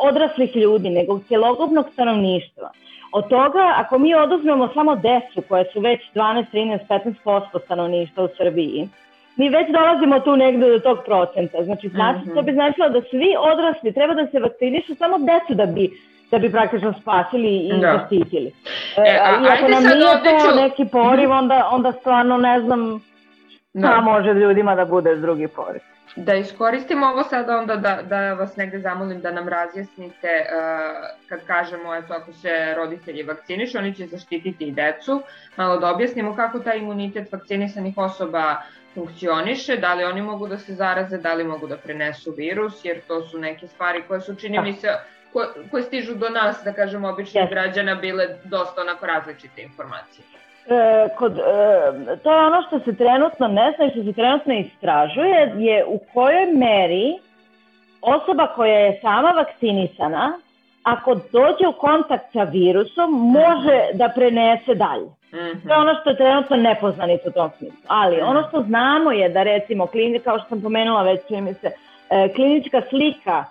odraslih ljudi, nego cjelokupnog stanovništva. Od toga, ako mi oduzmemo samo decu, koje su već 12, 13, 15% stanovništva u Srbiji, mi već dolazimo tu negde do tog procenta. Znači, znači mm -hmm. to bi značilo da svi odrasli treba da se vakcinišu samo decu da bi da bi praktično spasili i da. zaštitili. E, a, I ako nam nije to ću... neki poriv, onda, onda stvarno ne znam da. može ljudima da bude drugi pored. Da iskoristimo ovo sad onda da, da vas negde zamolim da nam razjasnite uh, kad kažemo eto ako se roditelji vakcinišu oni će zaštititi i decu, malo da objasnimo kako taj imunitet vakcinisanih osoba funkcioniše, da li oni mogu da se zaraze, da li mogu da prenesu virus, jer to su neke stvari koje su čini da. mi se ko, koje stižu do nas, da kažemo, običnih yes. građana bile dosta onako različite informacije. E, kod, e, to je ono što se trenutno ne zna i što se trenutno istražuje je u kojoj meri osoba koja je sama vakcinisana ako dođe u kontakt sa virusom može -hmm. da prenese dalje. Mm -hmm. To je ono što je trenutno nepoznanica u tom smislu. Ali -hmm. ono što znamo je da recimo, kao što sam pomenula već, mi se, e, klinička slika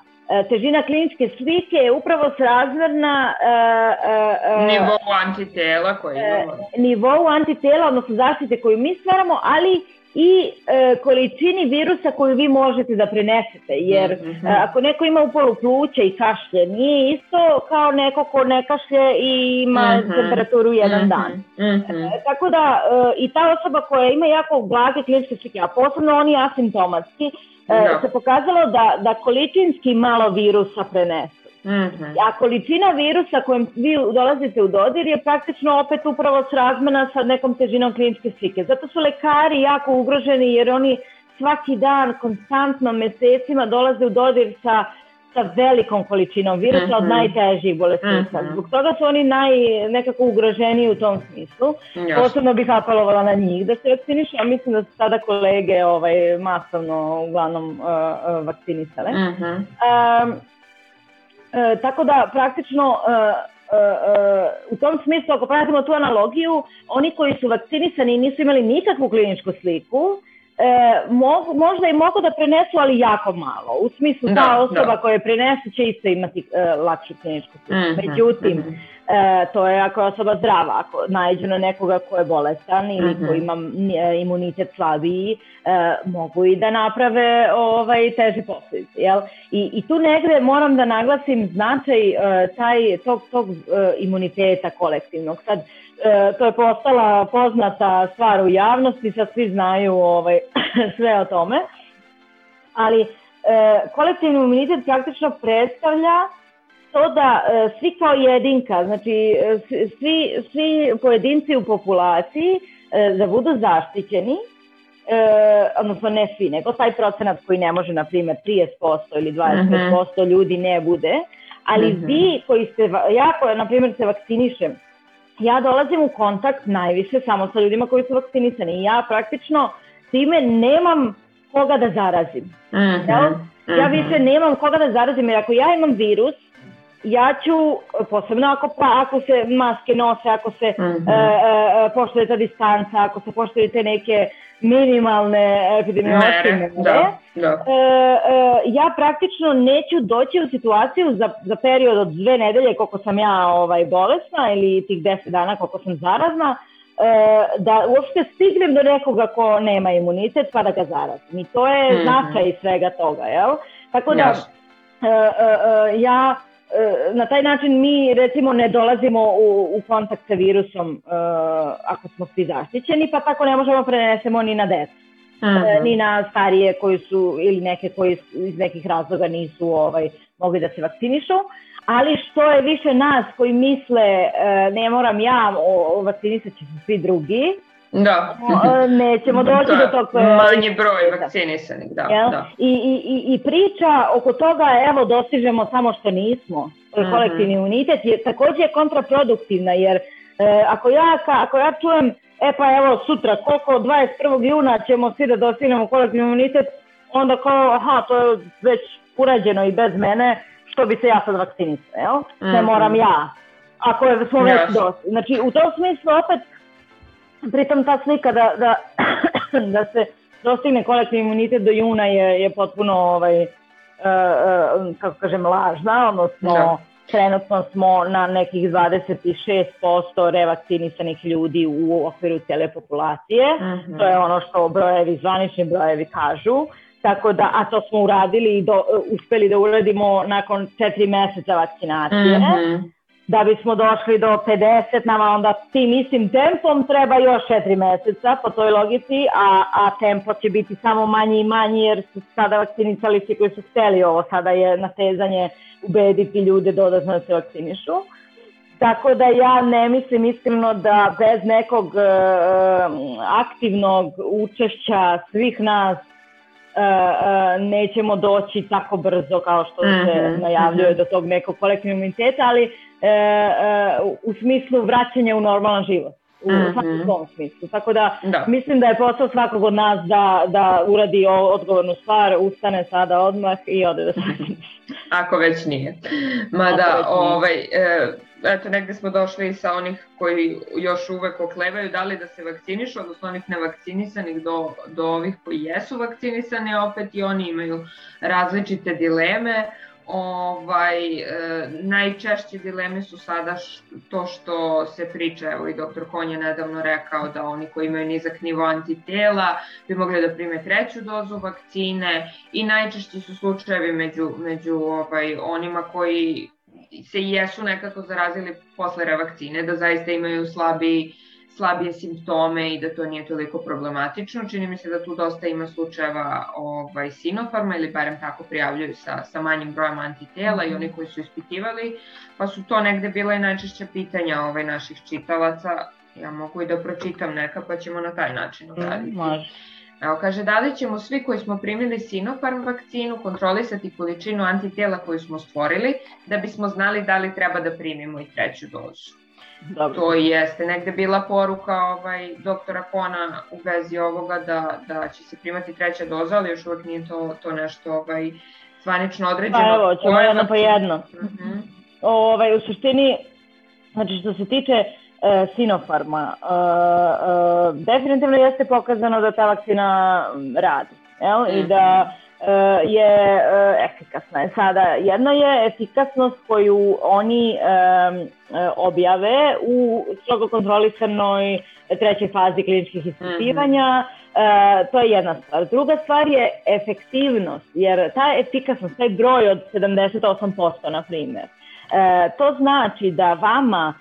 težina kliničke slike je upravo srazmerna uh, uh, nivou antitela koji imamo. Nivou antitela, odnosno zaštite koju mi stvaramo, ali i e, količini virusa koju vi možete da prenesete, jer mm -hmm. ako neko ima upolu pluća i kašlje, nije isto kao neko ko ne kašlje i ima mm -hmm. temperaturu jedan mm -hmm. dan. Mm -hmm. e, tako da e, i ta osoba koja ima jako blage kliničke slike, a posebno oni asimptomatski, da. e, se pokazalo da, da količinski malo virusa prenesu. Mm -hmm. A količina virusa kojim vi dolazite u dodir je praktično opet upravo srazmena sa nekom težinom kliničke slike. Zato su lekari jako ugroženi jer oni svaki dan, konstantno, mesecima dolaze u dodir sa sa velikom količinom virusa mm -hmm. od mhm. najtežih bolesnika. Mm -hmm. Zbog toga su oni naj, nekako ugroženi u tom smislu. Yes. Posebno bih apelovala na njih da se vakcinišu, a mislim da su sada kolege ovaj, masovno uglavnom uh, uh, vakcinisale. Mm -hmm. um, uh, tako da praktično uh, Uh, uh, u tom smislu, ako pratimo tu analogiju, oni koji su vakcinisani i nisu imali nikakvu kliničku sliku, e, mogu, možda i mogu da prenesu, ali jako malo. U smislu, da, ta osoba da. koja prenese će isto imati e, lakšu kliničku sliku. Mm -hmm, Međutim, mm -hmm. e, to je ako je osoba zdrava, ako najđe na nekoga ko je bolestan ili mm -hmm. ko ima e, imunitet slabiji, e, mogu i da naprave ovaj, teže posljedice. Jel? I, I tu negde moram da naglasim značaj e, taj, tog, tog e, imuniteta kolektivnog. Sad, e, to je postala poznata stvar u javnosti, sad svi znaju ovaj, sve o tome, ali e, kolektivni imunitet praktično predstavlja to da e, svi kao jedinka, znači e, svi, svi pojedinci u populaciji e, da budu zaštićeni, e, odnosno ne svi, nego taj procenat koji ne može, na primjer, 30% ili 20% uh -huh. ljudi ne bude, ali uh -huh. vi koji ste, ja koja, na primjer, se vakcinišem, ja dolazim u kontakt najviše samo sa ljudima koji su vakcinisani i ja praktično time nemam koga da zarazim. Mm -hmm. Ja, ja mhm. više nemam koga da zarazim jer ako ja imam virus, ja ću, posebno ako, pa, ako se maske nose, ako se mm -hmm. e, e, poštuje ta distanca, ako se poštuje te neke minimalne epidemiološke mere, da, da. E, e, ja praktično neću doći u situaciju za, za period od dve nedelje koliko sam ja ovaj, bolesna ili tih deset dana koliko sam zarazna, e, da uopšte stignem do nekoga ko nema imunitet pa da ga zarazim. I to je mm -hmm. značaj svega toga, jel? Tako da, yes. e, e, e, ja na taj način mi recimo ne dolazimo u, u kontakt sa virusom uh, ako smo svi zaštićeni, pa tako ne možemo prenesemo ni na decu. E, -huh. ni na starije koji su ili neke koji iz nekih razloga nisu ovaj mogli da se vakcinišu, ali što je više nas koji misle ne moram ja, o, o vakcinisat će se svi drugi, Da. Nećemo doći da, do tog... Manji broj vakcinisanih, da. Jel? da. I, i, I priča oko toga, evo, dostižemo samo što nismo. Mm -hmm. Kolektivni imunitet je takođe je kontraproduktivna, jer e, ako, ja, ako ja čujem, e pa evo sutra, koliko 21. juna ćemo svi da dostignemo kolektivni imunitet, onda kao, aha, to je već urađeno i bez mene, što bi se ja sad vakcinisao, jel? Mm -hmm. Ne moram ja. Ako je, smo već yes. dosti. Znači, u tom smislu opet pritom ta slika da, da, da se dostigne kolektivni imunitet do juna je, je potpuno ovaj, uh, uh, kako kažem lažna, odnosno da. trenutno smo na nekih 26% revakcinisanih ljudi u okviru cijele populacije. Mhm. -huh. To je ono što brojevi, zvanični brojevi kažu. Tako da, a to smo uradili i do, uspeli da uradimo nakon četiri meseca vakcinacije. Uh mhm. -huh da bismo došli do 50, nama onda tim istim tempom treba još 4 meseca po toj logici, a, a tempo će biti samo manji i manji jer su sada vakcinisali svi koji su hteli ovo, sada je natezanje ubediti ljude dodatno da se vakcinišu. Tako da ja ne mislim iskreno da bez nekog uh, aktivnog učešća svih nas uh, uh, nećemo doći tako brzo kao što se mhm, najavljuje mm -hmm. do tog nekog kolektivnog imuniteta, ali uh, uh, u smislu vraćanja u normalan život. U mm -hmm. svakom smislu. Tako da, da, mislim da je posao svakog od nas da, da uradi odgovornu stvar, ustane sada odmah i ode da Ako već nije. Mada, već nije. ovaj, e, eto, negde smo došli sa onih koji još uvek oklevaju da li da se vakcinišu, odnosno onih nevakcinisanih do, do ovih koji jesu vakcinisani, opet i oni imaju različite dileme. Ovaj, e, najčešće dileme su sada š, to što se priča, evo i doktor Konj je nedavno rekao da oni koji imaju nizak nivo antitela bi mogli da prime treću dozu vakcine i najčešći su slučajevi među, među ovaj, onima koji se jesu nekako zarazili posle revakcine, da zaista imaju slabi, slabije simptome i da to nije toliko problematično. Čini mi se da tu dosta ima slučajeva ovaj, sinofarma ili barem tako prijavljuju sa, sa manjim brojem antitela i oni koji su ispitivali, pa su to negde bila i najčešća pitanja ovaj, naših čitalaca. Ja mogu i da pročitam neka pa ćemo na taj način uraditi. Mm, može. Evo kaže, da li ćemo svi koji smo primili Sinopharm vakcinu kontrolisati količinu antitela koju smo stvorili, da bismo znali da li treba da primimo i treću dozu. Dobro. To jeste negde bila poruka ovaj, doktora Kona u vezi ovoga da, da će se primati treća doza, ali još uvek nije to, to nešto ovaj, zvanično određeno. Pa evo, ćemo jedno po jedno. Uh mhm. -huh. ovaj, u suštini, znači što se tiče e, Sinopharma. E, e, definitivno jeste pokazano da ta vakcina radi. Jel? Mm -hmm. I da e, je e, efikasna. Sada, jedno je efikasnost koju oni e, objave u strogo kontrolisanoj trećoj fazi kliničkih ispitivanja. Mm -hmm. to je jedna stvar. Druga stvar je efektivnost, jer ta efikasnost, taj broj od 78%, na primjer, to znači da vama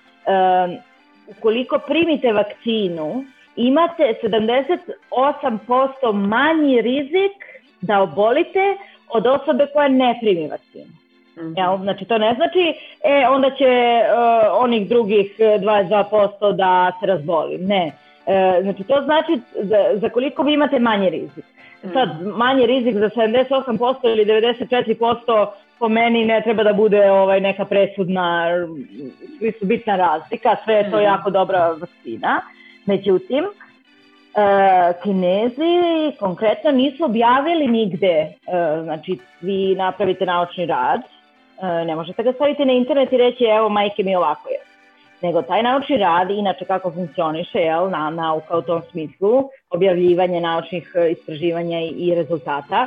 ukoliko primite vakcinu, imate 78% manji rizik da obolite od osobe koja ne primi vakcinu. Mm -hmm. Jel? Znači to ne znači, e, onda će uh, onih drugih 22% da se razboli. Ne. E, znači to znači za, za koliko vi imate manji rizik. Sad, manji rizik za 78% ili 94% po meni ne treba da bude ovaj neka presudna, svi su bitna razlika, sve je to mm. jako dobra vakcina. Međutim, e, Kinezi konkretno nisu objavili nigde, e, znači vi napravite naučni rad, e, ne možete ga staviti na internet i reći evo majke mi ovako je. Nego taj naučni rad, inače kako funkcioniše, jel, na, nauka u tom smislu, objavljivanje naučnih istraživanja i, i rezultata,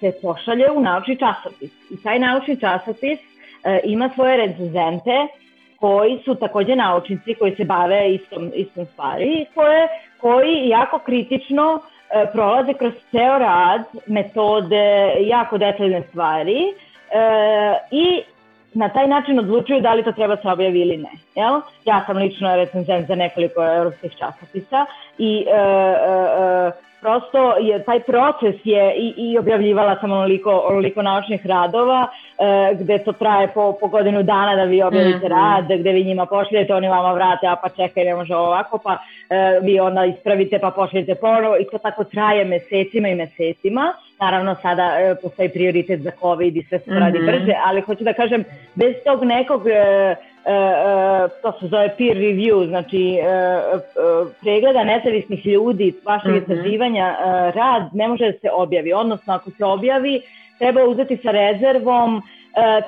se pošalje u naučni časopis. I taj naučni časopis ima svoje recenzente koji su takođe naučnici koji se bave istom, istom stvari, koje, koji jako kritično e, prolaze kroz ceo rad, metode, jako detaljne stvari e, i na taj način odlučuju da li to treba se objavi ili ne. Jel? Ja sam lično recenzent za nekoliko evropskih časopisa i e, e, e prosto je taj proces je i, i objavljivala sam onoliko, onoliko naučnih radova e, gde to traje po, po godinu dana da vi objavite mm -hmm. rad, gde vi njima pošljete, oni vama vrate, a pa čekaj, ne može ovako, pa e, vi onda ispravite pa pošljete ponovo i to tako traje mesecima i mesecima. Naravno sada e, postoji prioritet za COVID i sve se radi mm -hmm. brže, ali hoću da kažem, bez tog nekog e, E, e, to se zove peer review, znači e, pregleda nezavisnih ljudi, vašeg mm -hmm. istraživanja, rad ne može da se objavi, odnosno ako se objavi, treba uzeti sa rezervom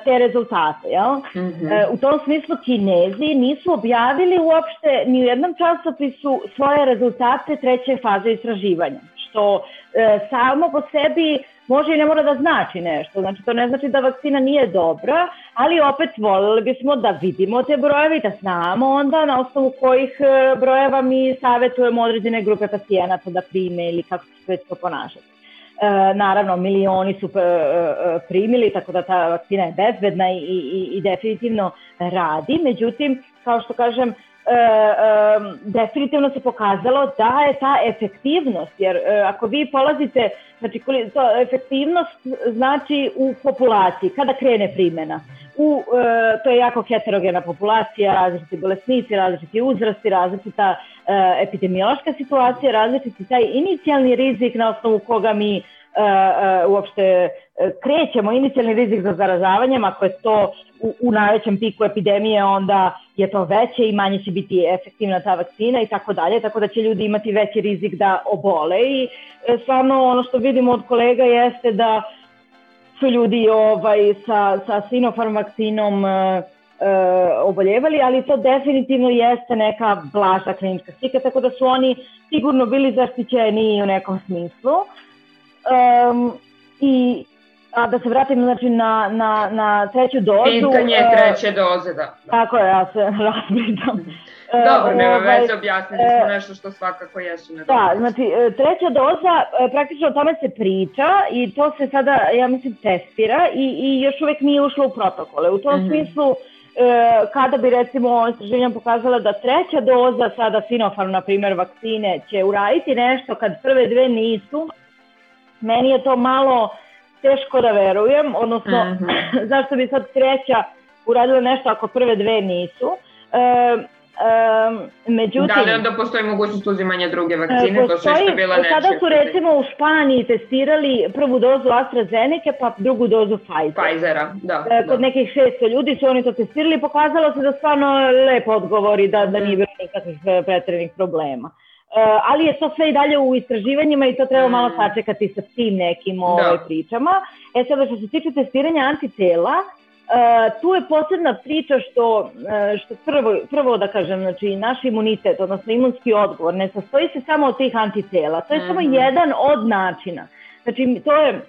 te rezultate. Jel? Mm -hmm. U tom smislu Kinezi nisu objavili uopšte ni u jednom časopisu svoje rezultate treće faze istraživanja, što samo po sebi može i ne mora da znači nešto. Znači, to ne znači da vakcina nije dobra, ali opet voljeli bismo da vidimo te brojeve i da znamo onda na osnovu kojih brojeva mi savjetujemo određene grupe pacijenata da prime ili kako se već to ponašati. naravno, milioni su primili, tako da ta vakcina je bezbedna i, i, i definitivno radi. Međutim, kao što kažem, e, e, definitivno se pokazalo da je ta efektivnost, jer e, ako vi polazite, znači to efektivnost znači u populaciji, kada krene primjena, u, e, to je jako heterogena populacija, različiti bolesnici, različiti uzrasti, različita e, epidemiološka situacija, različiti taj inicijalni rizik na osnovu koga mi e, e, uopšte krećemo inicijalni rizik za zaražavanjem, ako je to u, u najvećem piku epidemije, onda je to veće i manje će biti efektivna ta vakcina i tako dalje, tako da će ljudi imati veći rizik da obole i e, stvarno ono što vidimo od kolega jeste da su ljudi ovaj, sa, sa Sinopharm vakcinom e, e, oboljevali, ali to definitivno jeste neka blaža klinička slika, tako da su oni sigurno bili zaštićeni u nekom smislu. Um, I a da se vratim znači, na, na, na treću dozu. Pitanje uh, treće doze, da. Tako je, ja se razbritam. Dobro, nema ovaj, veze, objasnili smo nešto što svakako jesu na Da, znači, treća doza, praktično o tome se priča i to se sada, ja mislim, testira i, i još uvek nije ušlo u protokole. U tom mm -hmm. smislu, kada bi recimo istraživanja pokazala da treća doza sada Sinopharm, na primer, vakcine će uraditi nešto kad prve dve nisu, meni je to malo teško da verujem, odnosno mm -hmm. zašto bi sad treća uradila nešto ako prve dve nisu. E, Um, međutim, da li onda postoji mogućnost uzimanja druge vakcine? Postoji, to što je bila nečija. Sada su recimo u Španiji testirali prvu dozu AstraZeneca pa drugu dozu Pfizer. Pfizera, da. E, kod da. nekih 600 ljudi su oni to testirali i pokazalo se da stvarno lepo odgovori da, da nije bilo nikakvih e, pretrednih problema. Uh, ali je to sve i dalje u istraživanjima i to treba malo mm. sačekati sa tim nekim da. ovaj, pričama. E sada što se tiče testiranja antitela, Uh, tu je posebna priča što, uh, što prvo, prvo da kažem, znači naš imunitet, odnosno imunski odgovor, ne sastoji se samo od tih antitela, to je mm -hmm. samo mhm. jedan od načina. Znači to je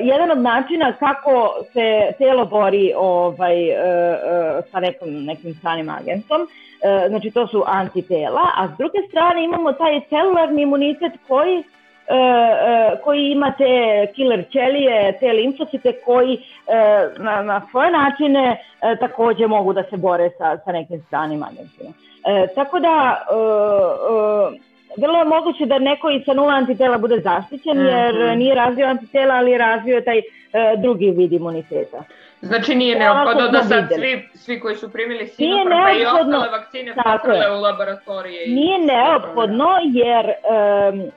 jedan od načina kako se telo bori ovaj, uh, uh, sa nekom, nekim stranim agentom, znači to su antitela, a s druge strane imamo taj celularni imunitet koji koji ima te killer ćelije, te limfocite koji na, na svoje načine takođe mogu da se bore sa, sa nekim stranim agentima. Tako da vrlo je moguće da neko i sa nula antitela bude zaštićen, jer mm -hmm. nije razvio antitela, ali je razvio taj drugi vid imuniteta. Znači nije neophodno da sad svi, svi koji su primili Sinopharm pa i ostale vakcine pokrle u laboratorije. Nije neophodno jer um,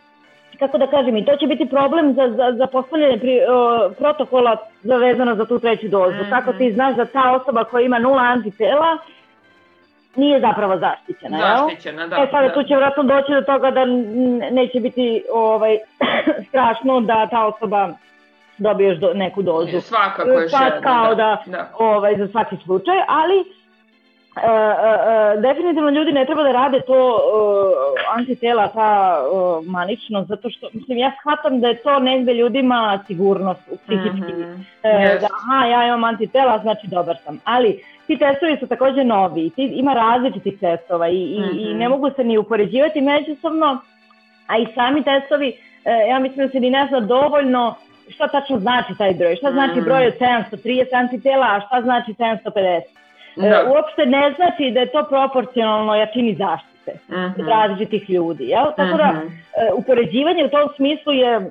kako da kažem, i to će biti problem za, za, za postavljanje pri, o, protokola zavezano za tu treću dozu. Mm -hmm. Kako ti znaš da ta osoba koja ima nula antitela nije zapravo zaštićena, Zaštićena, da. E sada da. tu će vratno doći do toga da neće biti ovaj, strašno da ta osoba dobije još do, neku dozu. Svakako je Pa kao da, da, da. Ovaj, za svaki slučaj, ali E, e, definitivno ljudi ne treba da rade to uh, antitela ta uh, maličnost zato što mislim ja shvatam da je to negde ljudima sigurnost psihički mm -hmm. yes. da aha ja imam antitela znači dobar sam ali ti testovi su takođe novi ti, ima različitih testova i, i, mm -hmm. i ne mhm. mogu se ni upoređivati međusobno a i sami testovi uh, ja mislim da se ni ne zna dovoljno šta tačno znači taj broj šta znači mhm. broj od 730 antitela a šta znači 750 E, da. uopšte ne znači da je to proporcionalno jačini zaštite uh mhm. -huh. različitih ljudi. Jel? Tako da, uh mhm. -huh. upoređivanje u tom smislu je e,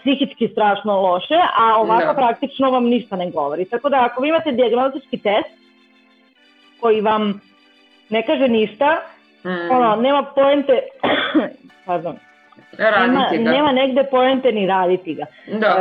psihički strašno loše, a ovako da. praktično vam ništa ne govori. Tako da ako vi imate diagnostički test koji vam ne kaže ništa, mm. ono, nema poente, pardon, nema, nema negde poente ni raditi ga. Da.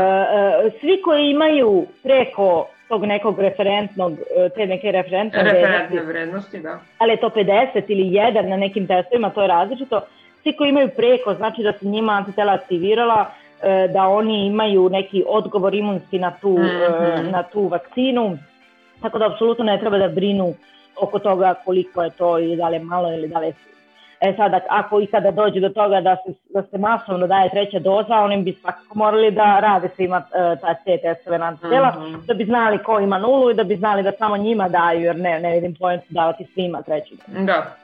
Uh, svi koji imaju preko tog nekog referentnog, e, te neke referentne, referentne vrednosti, vrednosti, da. ali je to 50 ili 1 na nekim testovima, to je različito. Svi koji imaju preko, znači da se njima antitela aktivirala, e, da oni imaju neki odgovor imunski na tu, mm -hmm. na tu vakcinu, tako da apsolutno ne treba da brinu oko toga koliko je to ili da li je malo ili da li je E sad, ako i kada dođe do toga da se, da se masovno daje treća doza, oni bi svakako morali da rade svima uh, ta te testove na antitela, mm -hmm. da bi znali ko ima nulu i da bi znali da samo njima daju, jer ne, ne vidim pojent davati svima treću dozu. Da.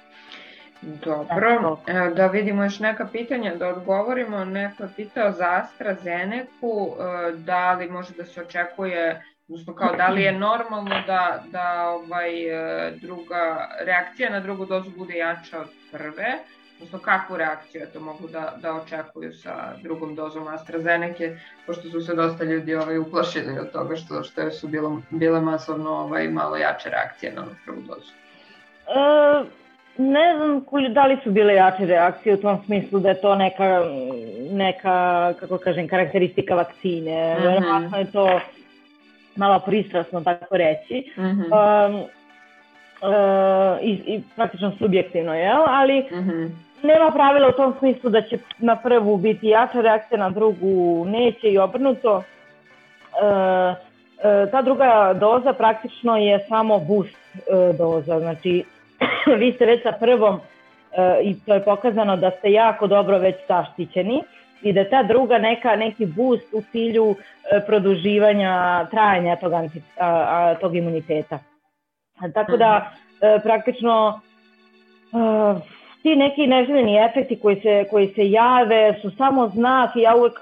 Dobro, Evo, da vidimo još neka pitanja, da odgovorimo. Neko je pitao za AstraZeneca, e, da li može da se očekuje, odnosno kao da li je normalno da, da ovaj, e, druga reakcija na drugu dozu bude jača od prve, odnosno kakvu reakciju to mogu da, da očekuju sa drugom dozom AstraZeneca, pošto su se dosta ljudi ovaj, uplašili od toga što, što su bilo, bile masovno ovaj, malo jače reakcije na prvu dozu. E, Ne znam da li su bile jače reakcije u tom smislu da je to neka, neka kako kažem, karakteristika vakcine. Mm -hmm. Verovatno je to malo pristrasno tako reći. Mm -hmm. um, uh, i, i praktično subjektivno, jel? Ali mm -hmm. nema pravila u tom smislu da će na prvu biti jača reakcija, na drugu neće i obrnuto. Uh, uh, ta druga doza praktično je samo boost uh, doza, znači vi ste već sa prvom e, i to je pokazano da ste jako dobro već zaštićeni i da ta druga neka neki boost u cilju e, produživanja trajanja tog, anti, a, a, tog imuniteta. Tako da e, praktično a, ti neki neželjeni efekti koji se, koji se jave su samo znak i ja uvek,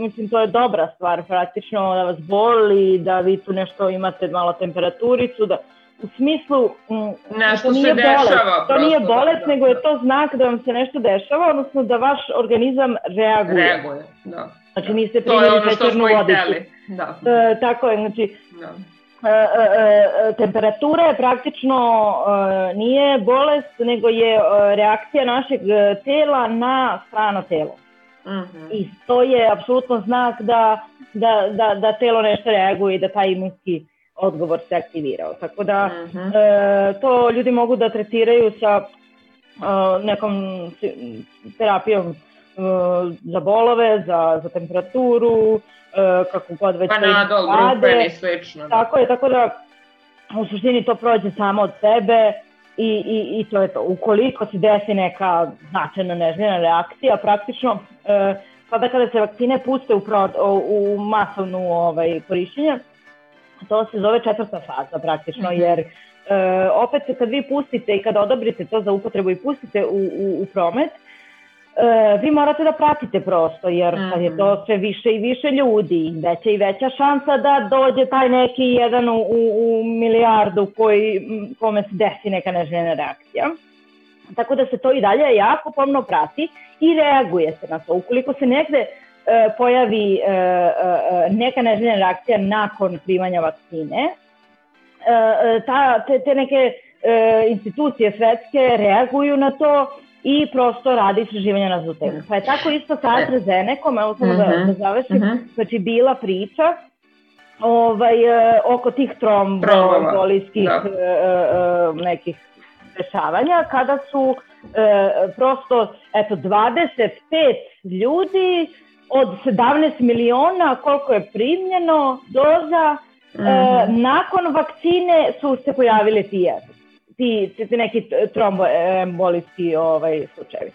mislim, to je dobra stvar praktično da vas boli, da vi tu nešto imate malo temperaturicu, da, u smislu mm, nešto to nije se dešava. To nije bolest, da, da, nego je to znak da vam se nešto dešava, odnosno da vaš organizam reaguje. Reaguje, da. Znači da. niste primili pečernu vodicu. Da. E, tako je, znači da. E, e, e, temperatura je praktično e, nije bolest, nego je e, reakcija našeg tela na strano telo. Mm -hmm. I to je apsolutno znak da, da, da, da telo nešto reaguje i da taj imunski odgovor se aktivirao. Tako da uh mhm. -huh. e, to ljudi mogu da tretiraju sa e, nekom terapijom e, za bolove, za, za temperaturu, e, kako god već Panadol, brufen i slično. Da. Tako je, tako da u suštini to prođe samo od sebe i, i, i to je to. Ukoliko se desi neka značajna nežnjena reakcija, praktično e, sada kada se vakcine puste u, pro, u masovnu ovaj, korišćenje, to se zove četvrta faza praktično, jer e, opet kad vi pustite i kad odobrite to za upotrebu i pustite u, u, u promet, e, vi morate da pratite prosto, jer kad je to sve više i više ljudi, veća i veća šansa da dođe taj neki jedan u, u, u milijardu koji, kome se desi neka neželjena reakcija. Tako da se to i dalje jako pomno prati i reaguje se na to. Ukoliko se negde E, pojavi e, e, neka neželjena reakcija nakon primanja vakcine, ta, te, te neke institucije svetske reaguju na to i prosto radi istraživanja na tu temu. Pa je tako isto sa AstraZenecom, evo samo da, mhm. da završim, uh mhm. -huh. znači bila priča ovaj, oko tih trombolijskih da. nekih dešavanja, kada su prosto eto, 25 ljudi od 17 miliona koliko je primljeno doza, mm -hmm. e, mhm. nakon vakcine su se pojavili ti, ti, ti, ti neki tromboembolijski ovaj, slučajevi.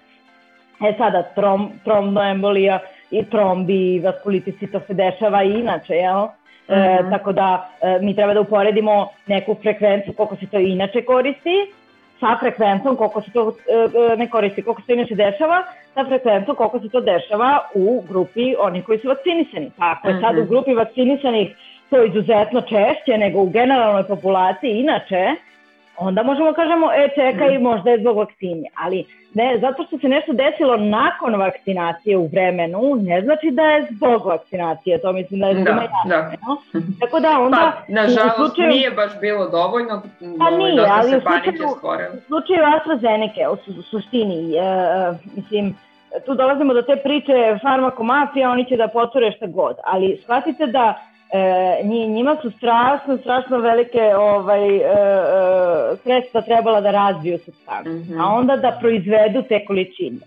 E sada, trom, tromboembolija i trombi i vaskulitisi, to se dešava i inače, jel? Mm -hmm. e, tako da e, mi treba da uporedimo neku frekvenciju koliko se to inače koristi sa frekvencom koliko se to e, e, ne koristi, koliko se to inače dešava, sa frekvencom koliko se to dešava u grupi onih koji su vakcinisani. Pa ako je sad u mhm. grupi vakcinisanih to izuzetno češće nego u generalnoj populaciji inače, onda možemo kažemo, e čekaj, mm. možda je zbog vakcine. Ali ne, zato što se nešto desilo nakon vakcinacije u vremenu, ne znači da je zbog vakcinacije, to mislim da je da, da. No? Tako da onda... Pa, nažalost, slučaju, nije baš bilo dovoljno, pa nije, dosta ali se panike stvorilo. U slučaju AstraZeneca, u, su, suštini, e, mislim, tu dolazimo do te priče farmakomafija, oni će da poture šta god, ali shvatite da e, njima su strašno, strašno velike ovaj, e, e, sredstva trebala da razviju substancu, mm -hmm. a onda da proizvedu te količine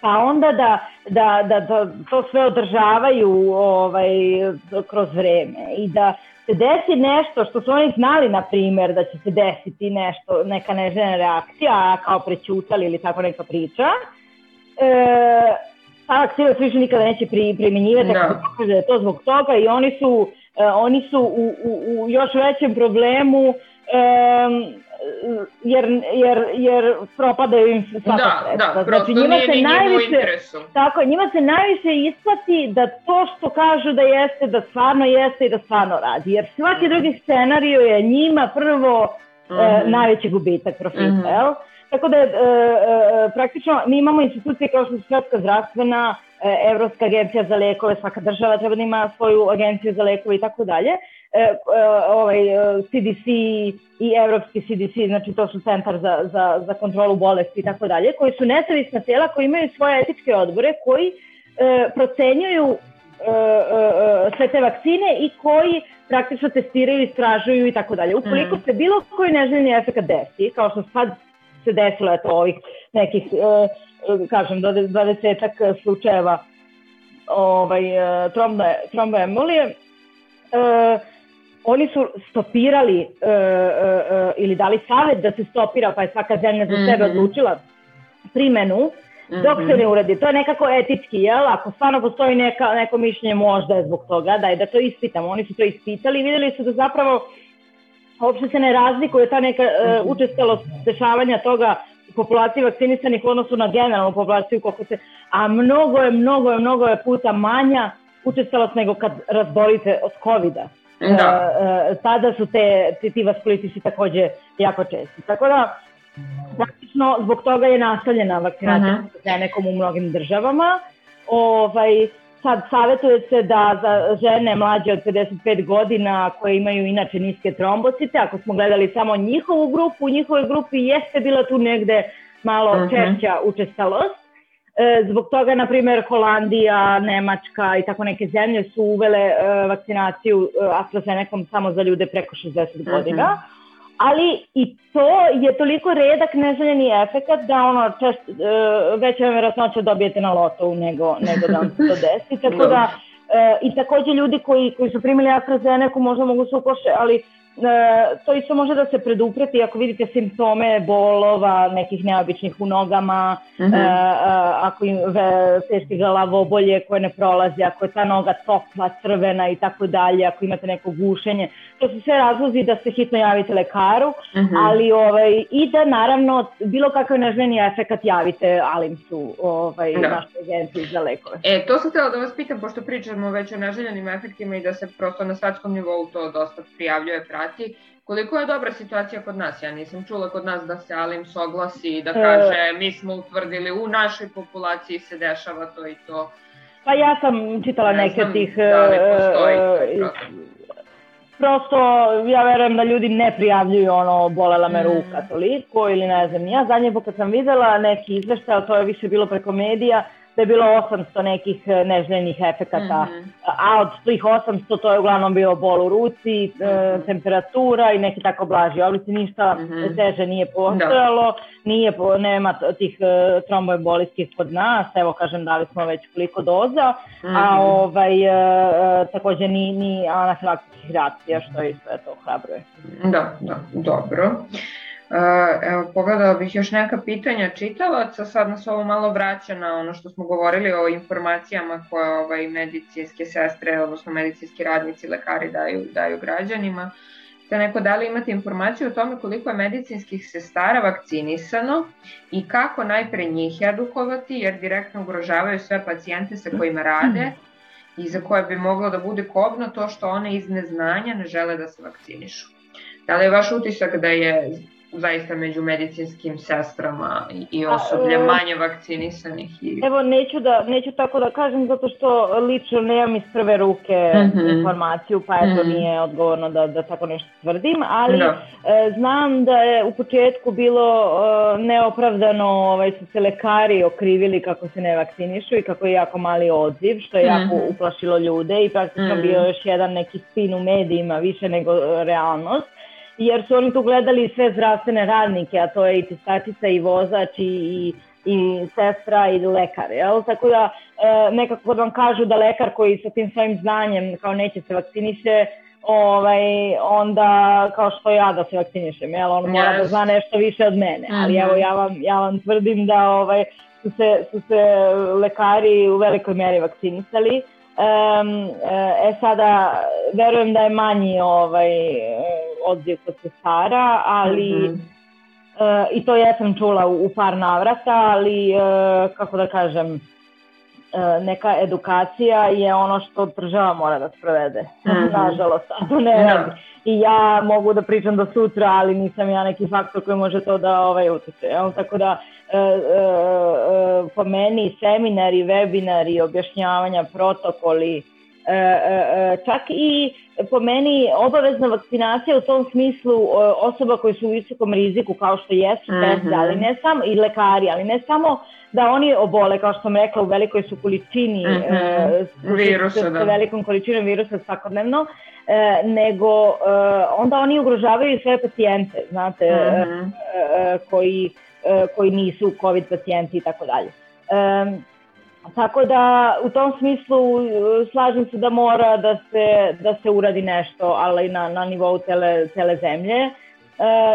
pa onda da, da, da, da to sve održavaju ovaj, kroz vreme i da se desi nešto što su oni znali, na primer, da će se desiti nešto, neka nežena reakcija, kao prećutali ili tako neka priča, e, ta se više nikada neće pri, primjenjivati, da. da je to zbog toga i oni su oni su u, u, u još većem problemu um, jer, jer, jer propadaju im svaka da, sredstva. Da, znači, njima nije se najviše, Tako, njima se najviše isplati da to što kažu da jeste, da stvarno jeste i da stvarno radi. Jer svaki mm. drugi scenariju je njima prvo mm e, mhm. najveći gubitak profita, mm jel? Tako da, e, e, praktično, mi imamo institucije kao što su Svetska zdravstvena, e, Evropska agencija za lekove, svaka država treba da ima svoju agenciju za lekove i tako dalje. E, e, ovaj, CDC i Evropski CDC, znači to su centar za, za, za kontrolu bolesti i tako dalje, koji su nesavisna tela koji imaju svoje etičke odbore koji e, procenjuju e, e, sve te vakcine i koji praktično testiraju, istražuju i tako dalje. Ukoliko mm. se bilo koji neželjeni efekt desi, kao što sad se desilo eto ovih nekih, e, kažem, 20 slučajeva ovaj, trombe, tromboembolije, e, oni su stopirali uh, uh, ili dali savet da se stopira, pa je svaka zemlja za sebe mhm. odlučila primenu, dok se ne mhm. uradi. To je nekako etički, jel? Ako stvarno postoji neka, neko mišljenje, možda je zbog toga, da da to ispitamo. Oni su to ispitali i videli su da zapravo uopšte se ne razlikuje ta neka uh, učestalost dešavanja toga u populaciji vakcinisanih u odnosu na generalnu populaciju, koliko se, a mnogo je, mnogo je, mnogo je puta manja učestalost nego kad razbolite od COVID-a. Da. E, e, tada su te, te ti vaskulitisi takođe jako česti. Tako da, praktično zbog toga je nastavljena vakcinacija uh -huh. nekom u mnogim državama. Ovaj, sad savjetuje se da za žene mlađe od 55 godina koje imaju inače niske trombocite, ako smo gledali samo njihovu grupu, u njihovoj grupi jeste bila tu negde malo uh -huh. češća učestalost, E, zbog toga, na primjer, Holandija, Nemačka i tako neke zemlje su uvele e, vakcinaciju e, AstraZeneca samo za ljude preko 60 godina. Mm -hmm. Ali i to je toliko redak neželjeni efekt da ono čest, veća je verovatnoća dobijete na lotovu nego, nego da vam se to desi. Tako da, i takođe ljudi koji, koji su primili AstraZeneca možda mogu se ukoše, ali E, to isto može da se predupreti ako vidite simptome bolova, nekih neobičnih u nogama, uh -huh. e, ako im teške glavobolje koje ne prolaze, ako je ta noga topla, crvena i tako dalje, ako imate neko gušenje. To su sve razlozi da se hitno javite lekaru, uh -huh. ali ovaj, i da naravno bilo kakav neželjeni efekt javite Alimsu, ovaj, da. našoj agenciji za lekove. E, to sam htela da vas pitam, pošto pričamo već o neželjenim efektima i da se prosto na svetskom nivou to dosta prijavljuje, prati, koliko je dobra situacija kod nas? Ja nisam čula kod nas da se Alim soglasi i da e. kaže mi smo utvrdili u našoj populaciji se dešava to i to. Pa ja sam čitala ne neke tih... Da li postoji uh, prosto ja verujem da ljudi ne prijavljuju ono bolela me ruka toliko ili ne znam ja zadnje kad sam videla neki izveštaj, to je više bilo preko medija, da je bilo 800 nekih e, neželjenih efekata, mm -hmm. a od tih 800 to je uglavnom bio bol u ruci, mm -hmm. temperatura i neki tako blaži oblici, ništa mm -hmm. teže nije postojalo, da. nije, nema tih uh, tromboemboliskih kod nas, evo kažem dali smo već koliko doza, mm -hmm. a ovaj, uh, takođe ni, ni anafilaktičnih reakcija, što je sve to hrabruje. Da, da, dobro. Evo, pogledala bih još neka pitanja čitalaca, sad nas ovo malo vraća na ono što smo govorili o informacijama koje ovaj, medicinske sestre, odnosno medicinski radnici, lekari daju, daju građanima. Te neko da li imate informaciju o tome koliko je medicinskih sestara vakcinisano i kako najpre njih edukovati, jer direktno ugrožavaju sve pacijente sa kojima rade i za koje bi moglo da bude kobno to što one iz neznanja ne žele da se vakcinišu. Da li je vaš utisak da je zaista među medicinskim sestrama i osoblje manje vakcinisanih? I... Evo, neću, da, neću tako da kažem zato što lično nemam iz prve ruke mm -hmm. informaciju, pa eto mm -hmm. nije odgovorno da, da tako nešto tvrdim, ali da. e, znam da je u početku bilo e, neopravdano, ovaj, su se lekari okrivili kako se ne vakcinišu i kako je jako mali odziv, što je mm -hmm. jako uplašilo ljude i praktično mm -hmm. bio još jedan neki spin u medijima više nego realnost jer su oni tu gledali sve zdravstvene radnike, a to je i čistačica i vozač i, i, i sestra i lekar, jel? Tako da e, nekako da vam kažu da lekar koji sa tim svojim znanjem kao neće se vakciniše, ovaj, onda kao što ja da se vakcinišem, jel? On mora yes. da zna nešto više od mene, ali evo ja vam, ja vam tvrdim da ovaj, su, se, su se lekari u velikoj meri vakcinisali, e sada, verujem da je manji ovaj, odziv kod sestara, ali mm -hmm. i to ja sam čula u, u par navrata, ali kako da kažem, neka edukacija je ono što država mora da sprovede. Mm -hmm. Nažalost, a to ne da. radi. I ja mogu da pričam do sutra, ali nisam ja neki faktor koji može to da ovaj, utiče. Jel? Tako da e, e, e, po meni seminari, webinari, objašnjavanja, protokoli, E, e, e, čak i po meni obavezna vakcinacija u tom smislu osoba koji su u visokom riziku kao što jesu mm -hmm. ali ne samo i lekari, ali ne samo da oni obole, kao što sam rekla, u velikoj su količini mm -hmm. uh, virusa, da. velikom količinom virusa svakodnevno, uh, nego uh, onda oni ugrožavaju sve pacijente, znate, mm -hmm. uh, koji, uh, koji nisu COVID pacijenti i tako dalje. Tako da u tom smislu e, slažem se da mora da se, da se uradi nešto, ali na, na nivou cele, cele zemlje e,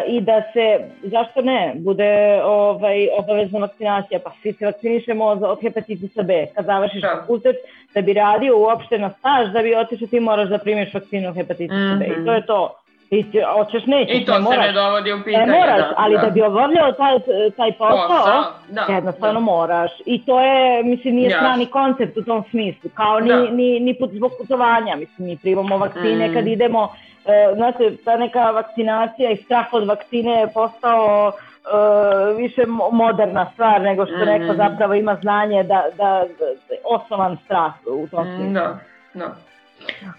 i da se, zašto ne, bude ovaj, obavezna vakcinacija, pa svi se vakcinišemo od, od hepatitisa B. Kad završiš da. fakultet, da bi radio uopšte na staž, da bi otišao ti moraš da primiš vakcinu hepatitisa mm -hmm. B. I to je to. Ti hoćeš, nećeš, I to ne moraš. se ne dovodi u pitanje. Ne moraš, da, ali da. da bi obavljao taj, taj posao, posao da, jednostavno da. moraš. I to je, mislim, nije yes. strani koncept u tom smislu. Kao ni, da. ni, ni put zbog putovanja. Mislim, mi primamo vakcine mm. kad idemo, e, znate, ta neka vakcinacija i strah od vakcine je postao e, više moderna stvar nego što mm. neko zapravo ima znanje da, da, da osnovan strah u tom mm, smislu. Da, da.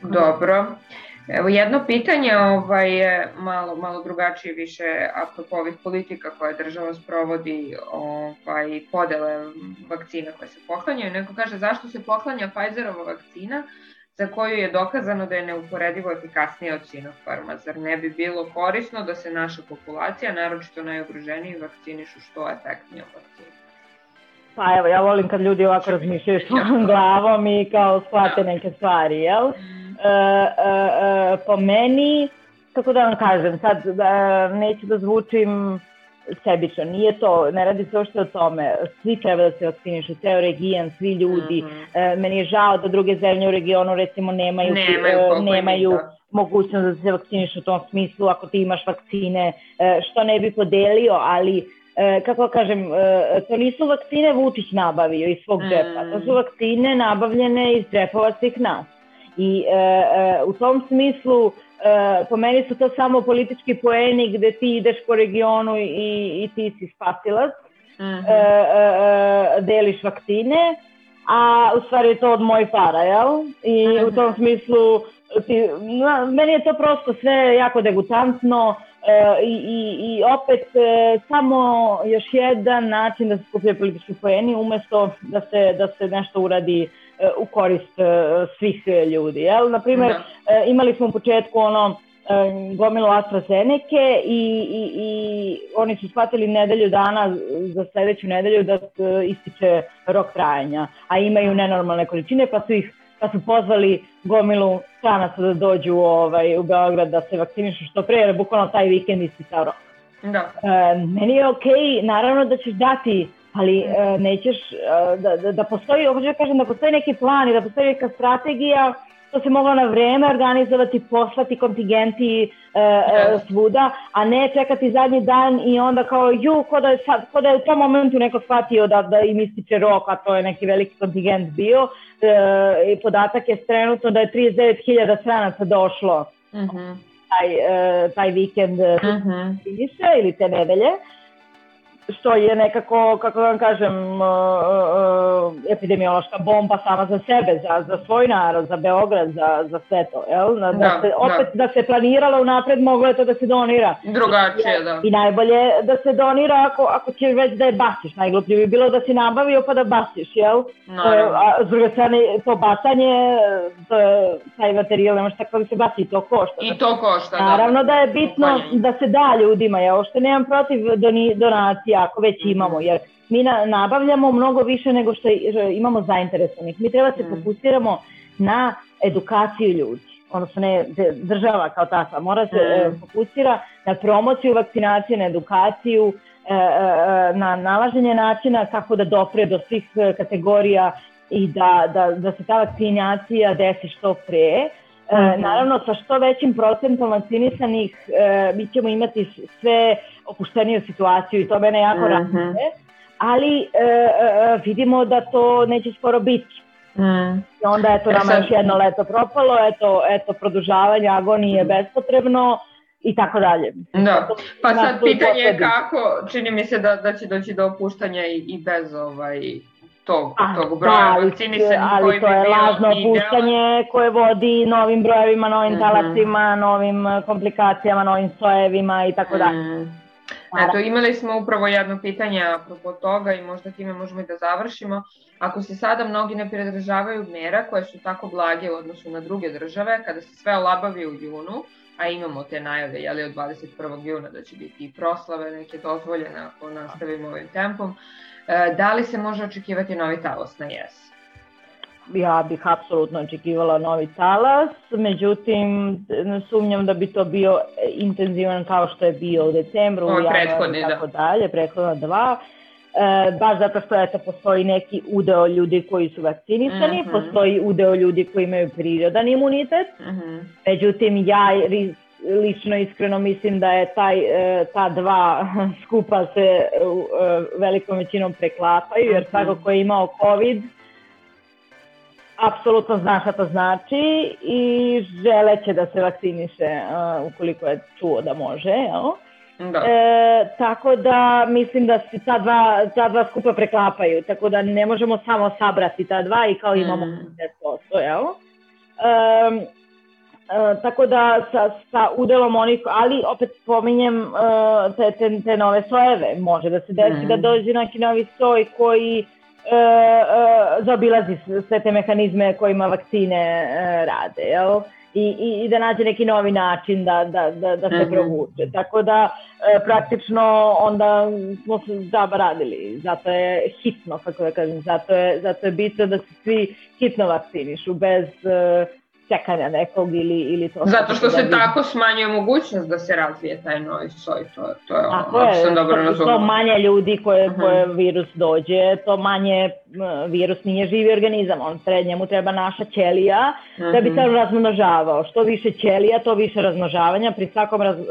Dobro. Evo jedno pitanje ovaj, malo, malo drugačije više apropo ovih politika koje država sprovodi ovaj, podele vakcina koje se poklanjaju. Neko kaže zašto se poklanja Pfizerova vakcina za koju je dokazano da je neuporedivo efikasnija od Sinopharma. Zar ne bi bilo korisno da se naša populacija, naročito najugroženiji, vakcinišu što efektnijom vakcinom? Pa evo, ja volim kad ljudi ovako razmišljaju svojom glavom i kao shvate neke stvari, jel? Mm po meni, kako da vam kažem, sad uh, neću da zvučim sebično, nije to, ne radi se ošto o tome, svi treba da se vakcinišu, ceo region, svi ljudi, mm -hmm. uh, meni je žao da druge zemlje u regionu recimo nemaju, nemaju, uh, nemaju da. mogućnost da se vakcinišu u tom smislu, ako ti imaš vakcine, uh, što ne bi podelio, ali kako kažem, to nisu vakcine Vučić nabavio iz svog džepa, to su mm. vakcine nabavljene iz džepova svih nas. I e, e, u tom smislu e, po meni su to samo politički poeni gde ti ideš po regionu i, i ti si spasilac, mm -hmm. e, e, deliš vakcine, a u stvari je to od moj para, jel? I mm -hmm. u tom smislu ti, na, meni je to prosto sve jako degutantno e, i, i, i opet e, samo još jedan način da se skupljaju politički poeni umesto da se, da se nešto uradi u korist e, svih ljudi. Jel? Naprimer, da. E, imali smo u početku ono e, gomilu AstraZeneca i, i, i oni su shvatili nedelju dana za sledeću nedelju da ističe rok trajanja, a imaju nenormalne količine pa su ih pa su pozvali gomilu stranaca da dođu ovaj, u Beograd da se vakcinišu što pre, jer bukvalno taj vikend isticao rok. Da. E, meni je okej, okay, naravno da ćeš dati ali uh, nećeš uh, da, da, da postoji, hoću da kažem da postoji neki plan i da postoji neka strategija to se moglo na vreme organizovati, poslati kontingenti uh, uh, svuda, a ne čekati zadnji dan i onda kao ju, ko da je, sad, ko da je u tom momentu neko shvatio da, da im ističe rok, a to je neki veliki kontingent bio. Uh, I podatak je trenutno da je 39.000 stranaca došlo mhm. -huh. taj, uh, taj vikend uh -huh. ili te nedelje. Što je nekako, kako vam kažem, uh, uh, epidemiološka bomba sama za sebe, za, za svoj narod, za Beograd, za, za sve to, jel? Da, da, se, opet da. da se planiralo unapred, moglo je to da se donira. Drugačije, da. I najbolje da se donira ako, ako će već da je basiš. Najgluplje bi bilo da si nabavio pa da basiš, jel? Naravno. A s druge strane, to bacanje, to je, taj materijal, nemaš tako da se baci, to košta. I to košta, da. Naravno da je bitno da se da ljudima, ja uopšte nemam protiv doni, donacija, ako već mhm. imamo, jer mi na, nabavljamo mnogo više nego što imamo zainteresovanih. Mi treba se mhm. fokusiramo na edukaciju ljudi odnosno ne država kao takva, mora se mm. fokusira na promociju vakcinacije, na edukaciju, e, e, na nalaženje načina kako da dopre do svih kategorija i da, da, da se ta vakcinacija desi što pre. -hmm. naravno, sa što većim procentom vakcinisanih e, mi ćemo imati sve opušteniju situaciju i to mene jako mm -hmm. radite, ali e, e, vidimo da to neće skoro biti. Mm. I onda eto nama e još jedno leto propalo, eto, eto produžavanje agonije mm. bespotrebno i tako dalje. Da, pa sad pitanje je kako, čini mi se da, da će doći do opuštanja i, i bez ovaj tog, A, tog broja da, vakcinisanih ali koji to je lažno opuštanje koje vodi novim brojevima, novim mm -hmm. talacima, novim eh, komplikacijama, novim sojevima i tako dalje. Mm. Eto, imali smo upravo jedno pitanje apropo toga i možda time možemo i da završimo. Ako se sada mnogi ne pridržavaju mera koje su tako blage u odnosu na druge države, kada se sve olabavi u junu, a imamo te najave jeli, od 21. juna da će biti i proslave neke dozvoljene ako nastavimo ovim tempom, da li se može očekivati novi talas na jes? ja bih apsolutno očekivala novi talas, međutim sumnjam da bi to bio intenzivan kao što je bio u decembru, u januaru i tako da. dalje, prethodna dva. E, baš zato što eto, postoji neki udeo ljudi koji su vakcinisani, mm -hmm. postoji udeo ljudi koji imaju prirodan imunitet, mm -hmm. međutim ja lično iskreno mislim da je taj, e, ta dva skupa se e, velikom većinom preklapaju, jer mhm. svako ko je imao COVID apsolutno zna šta to znači i želeće da se vakciniše ukoliko je čuo da može, jel? Da. E, tako da mislim da se ta dva, ta dva skupa preklapaju, tako da ne možemo samo sabrati ta dva i kao imamo mm. 10%, jel? E, e, tako da sa, sa udelom onih, ali opet pominjem e, te, te, te nove sojeve, može da se desi mm. da dođe neki novi soj koji e, e, zaobilazi sve te mehanizme kojima vakcine e, rade, jel? I, i, i da nađe neki novi način da, da, da, da se mm -hmm. provuče. Tako da e, praktično onda smo se zaba radili. Zato je hitno, kako da kažem, zato je, zato je bitno da se svi hitno vakcinišu bez e, čekanja nekog ili, ili to. Zato što se da tako smanjuje mogućnost da se razvije taj novi soj, to, to je ono, ako je, sam dobro razumio. To manje ljudi koje, uh. -huh. koje virus dođe, to manje virus nije živi organizam, on pre njemu treba naša ćelija uh -huh. da bi se razmnožavao. Što više ćelija, to više razmnožavanja, pri svakom raz, uh,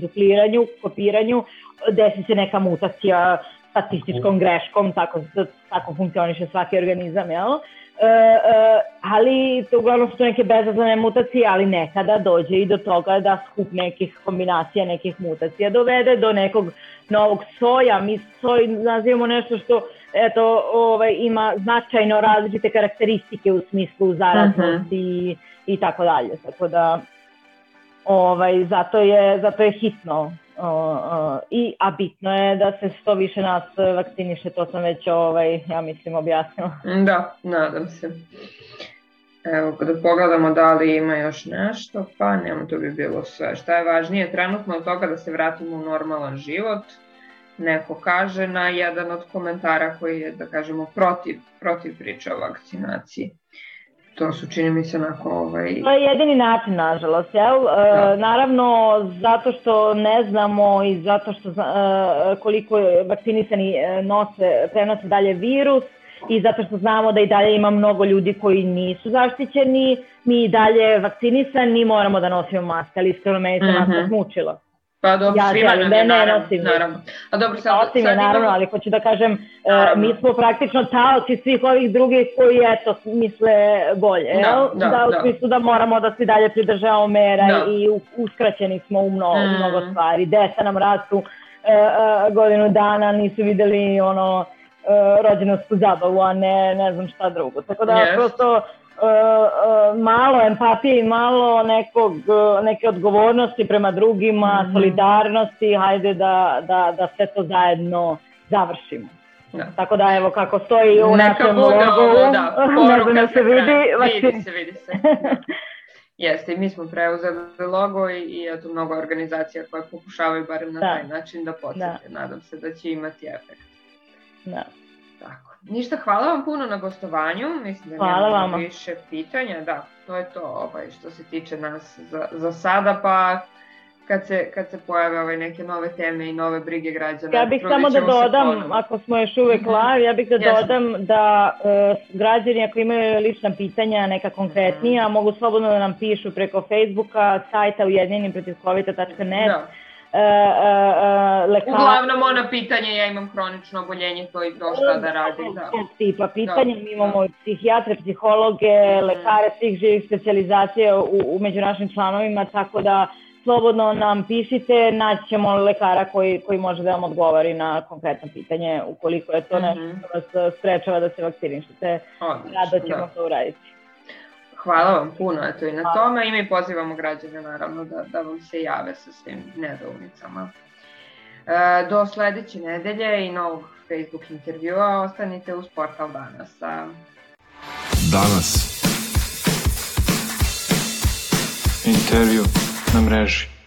dupliranju, kopiranju, desi se neka mutacija statističkom greškom, tako, tako funkcioniše svaki organizam, jel? E, ali to uglavnom su to neke bezazlene mutacije, ali nekada dođe i do toga da skup nekih kombinacija, nekih mutacija dovede do nekog novog soja. Mi soj nazivamo nešto što eto, ovaj, ima značajno različite karakteristike u smislu zaraznosti uh -huh. i, i tako dalje. Tako da ovaj, zato, je, zato je hitno i, a bitno je da se što više nas vakciniše, to sam već ovaj, ja mislim objasnila. Da, nadam se. Evo, kada pogledamo da li ima još nešto, pa nema, to bi bilo sve. Šta je važnije trenutno od toga da se vratimo u normalan život, neko kaže na jedan od komentara koji je, da kažemo, protiv, protiv priče o vakcinaciji to su čini mi se onako... Ovaj... To je jedini način, nažalost, jel? E, da. naravno, zato što ne znamo i zato što e, koliko vakcinisani e, nose, prenose dalje virus i zato što znamo da i dalje ima mnogo ljudi koji nisu zaštićeni, mi i dalje vakcinisani moramo da nosimo maske, ali iskreno meni se mm -hmm. maska smučila. Pa dobro, ja svima nam je, naravno, nosim, naravno. A dobro, sad, nosim sad je, naravno, ali hoću da kažem, e, naravno. mi smo praktično taoci svih ovih drugih koji, eto, misle bolje, da, jel? Da, da, u da. smislu da moramo da se dalje pridržavamo mera da. i uskraćeni smo u mnogo, mm. mnogo stvari. Deca nam rastu e, e, godinu dana, nisu videli ono, e, rođenovsku zabavu, a ne, ne znam šta drugo. Tako da, yes. prosto, malo empatije i malo nekog, uh, neke odgovornosti prema drugima, mm -hmm. solidarnosti, hajde da, da, da sve to zajedno završimo. Da. Tako da evo kako stoji u Neka našem logu, da, ne znam da se vidi. Vidi se, vidi se. Da. Jeste, mi smo preuzeli logo i, i eto mnogo organizacija koje pokušavaju barem na da. taj način da podsjete. Da. Nadam se da će imati efekt. Da. Tako. Ništa, hvala vam puno na gostovanju. Mislim da hvala vama. više pitanja. Da, to je to ovaj, što se tiče nas za, za sada, pa kad se, kad se pojave ove neke nove teme i nove brige građana. Ja bih samo da dodam, ako smo još uvek mhm. live, ja bih da Jasne. dodam da uh, građani ako imaju lična pitanja, neka konkretnija, mm. mogu slobodno da nam pišu preko Facebooka, sajta ujedinjenim.net. Da Uh, uh, lekara. Uglavnom ono pitanje, ja imam hronično oboljenje, to i došla da radi. Da. Tipa pitanje, da, mi imamo da. psihijatre, psihologe, mm. lekare svih živih specializacija u, u među našim članovima, tako da slobodno nam pišite, naći ćemo lekara koji, koji može da vam odgovori na konkretno pitanje, ukoliko je to mm -hmm. nešto što vas sprečava da se vakcinišete, rado ćemo da. to uraditi. Hvala vam puno eto i na Hvala. tome i mi pozivamo građane naravno da, da vam se jave sa svim nedoumicama. E, do sledeće nedelje i novog Facebook intervjua ostanite uz portal Danas. Danas. Intervju na mreži.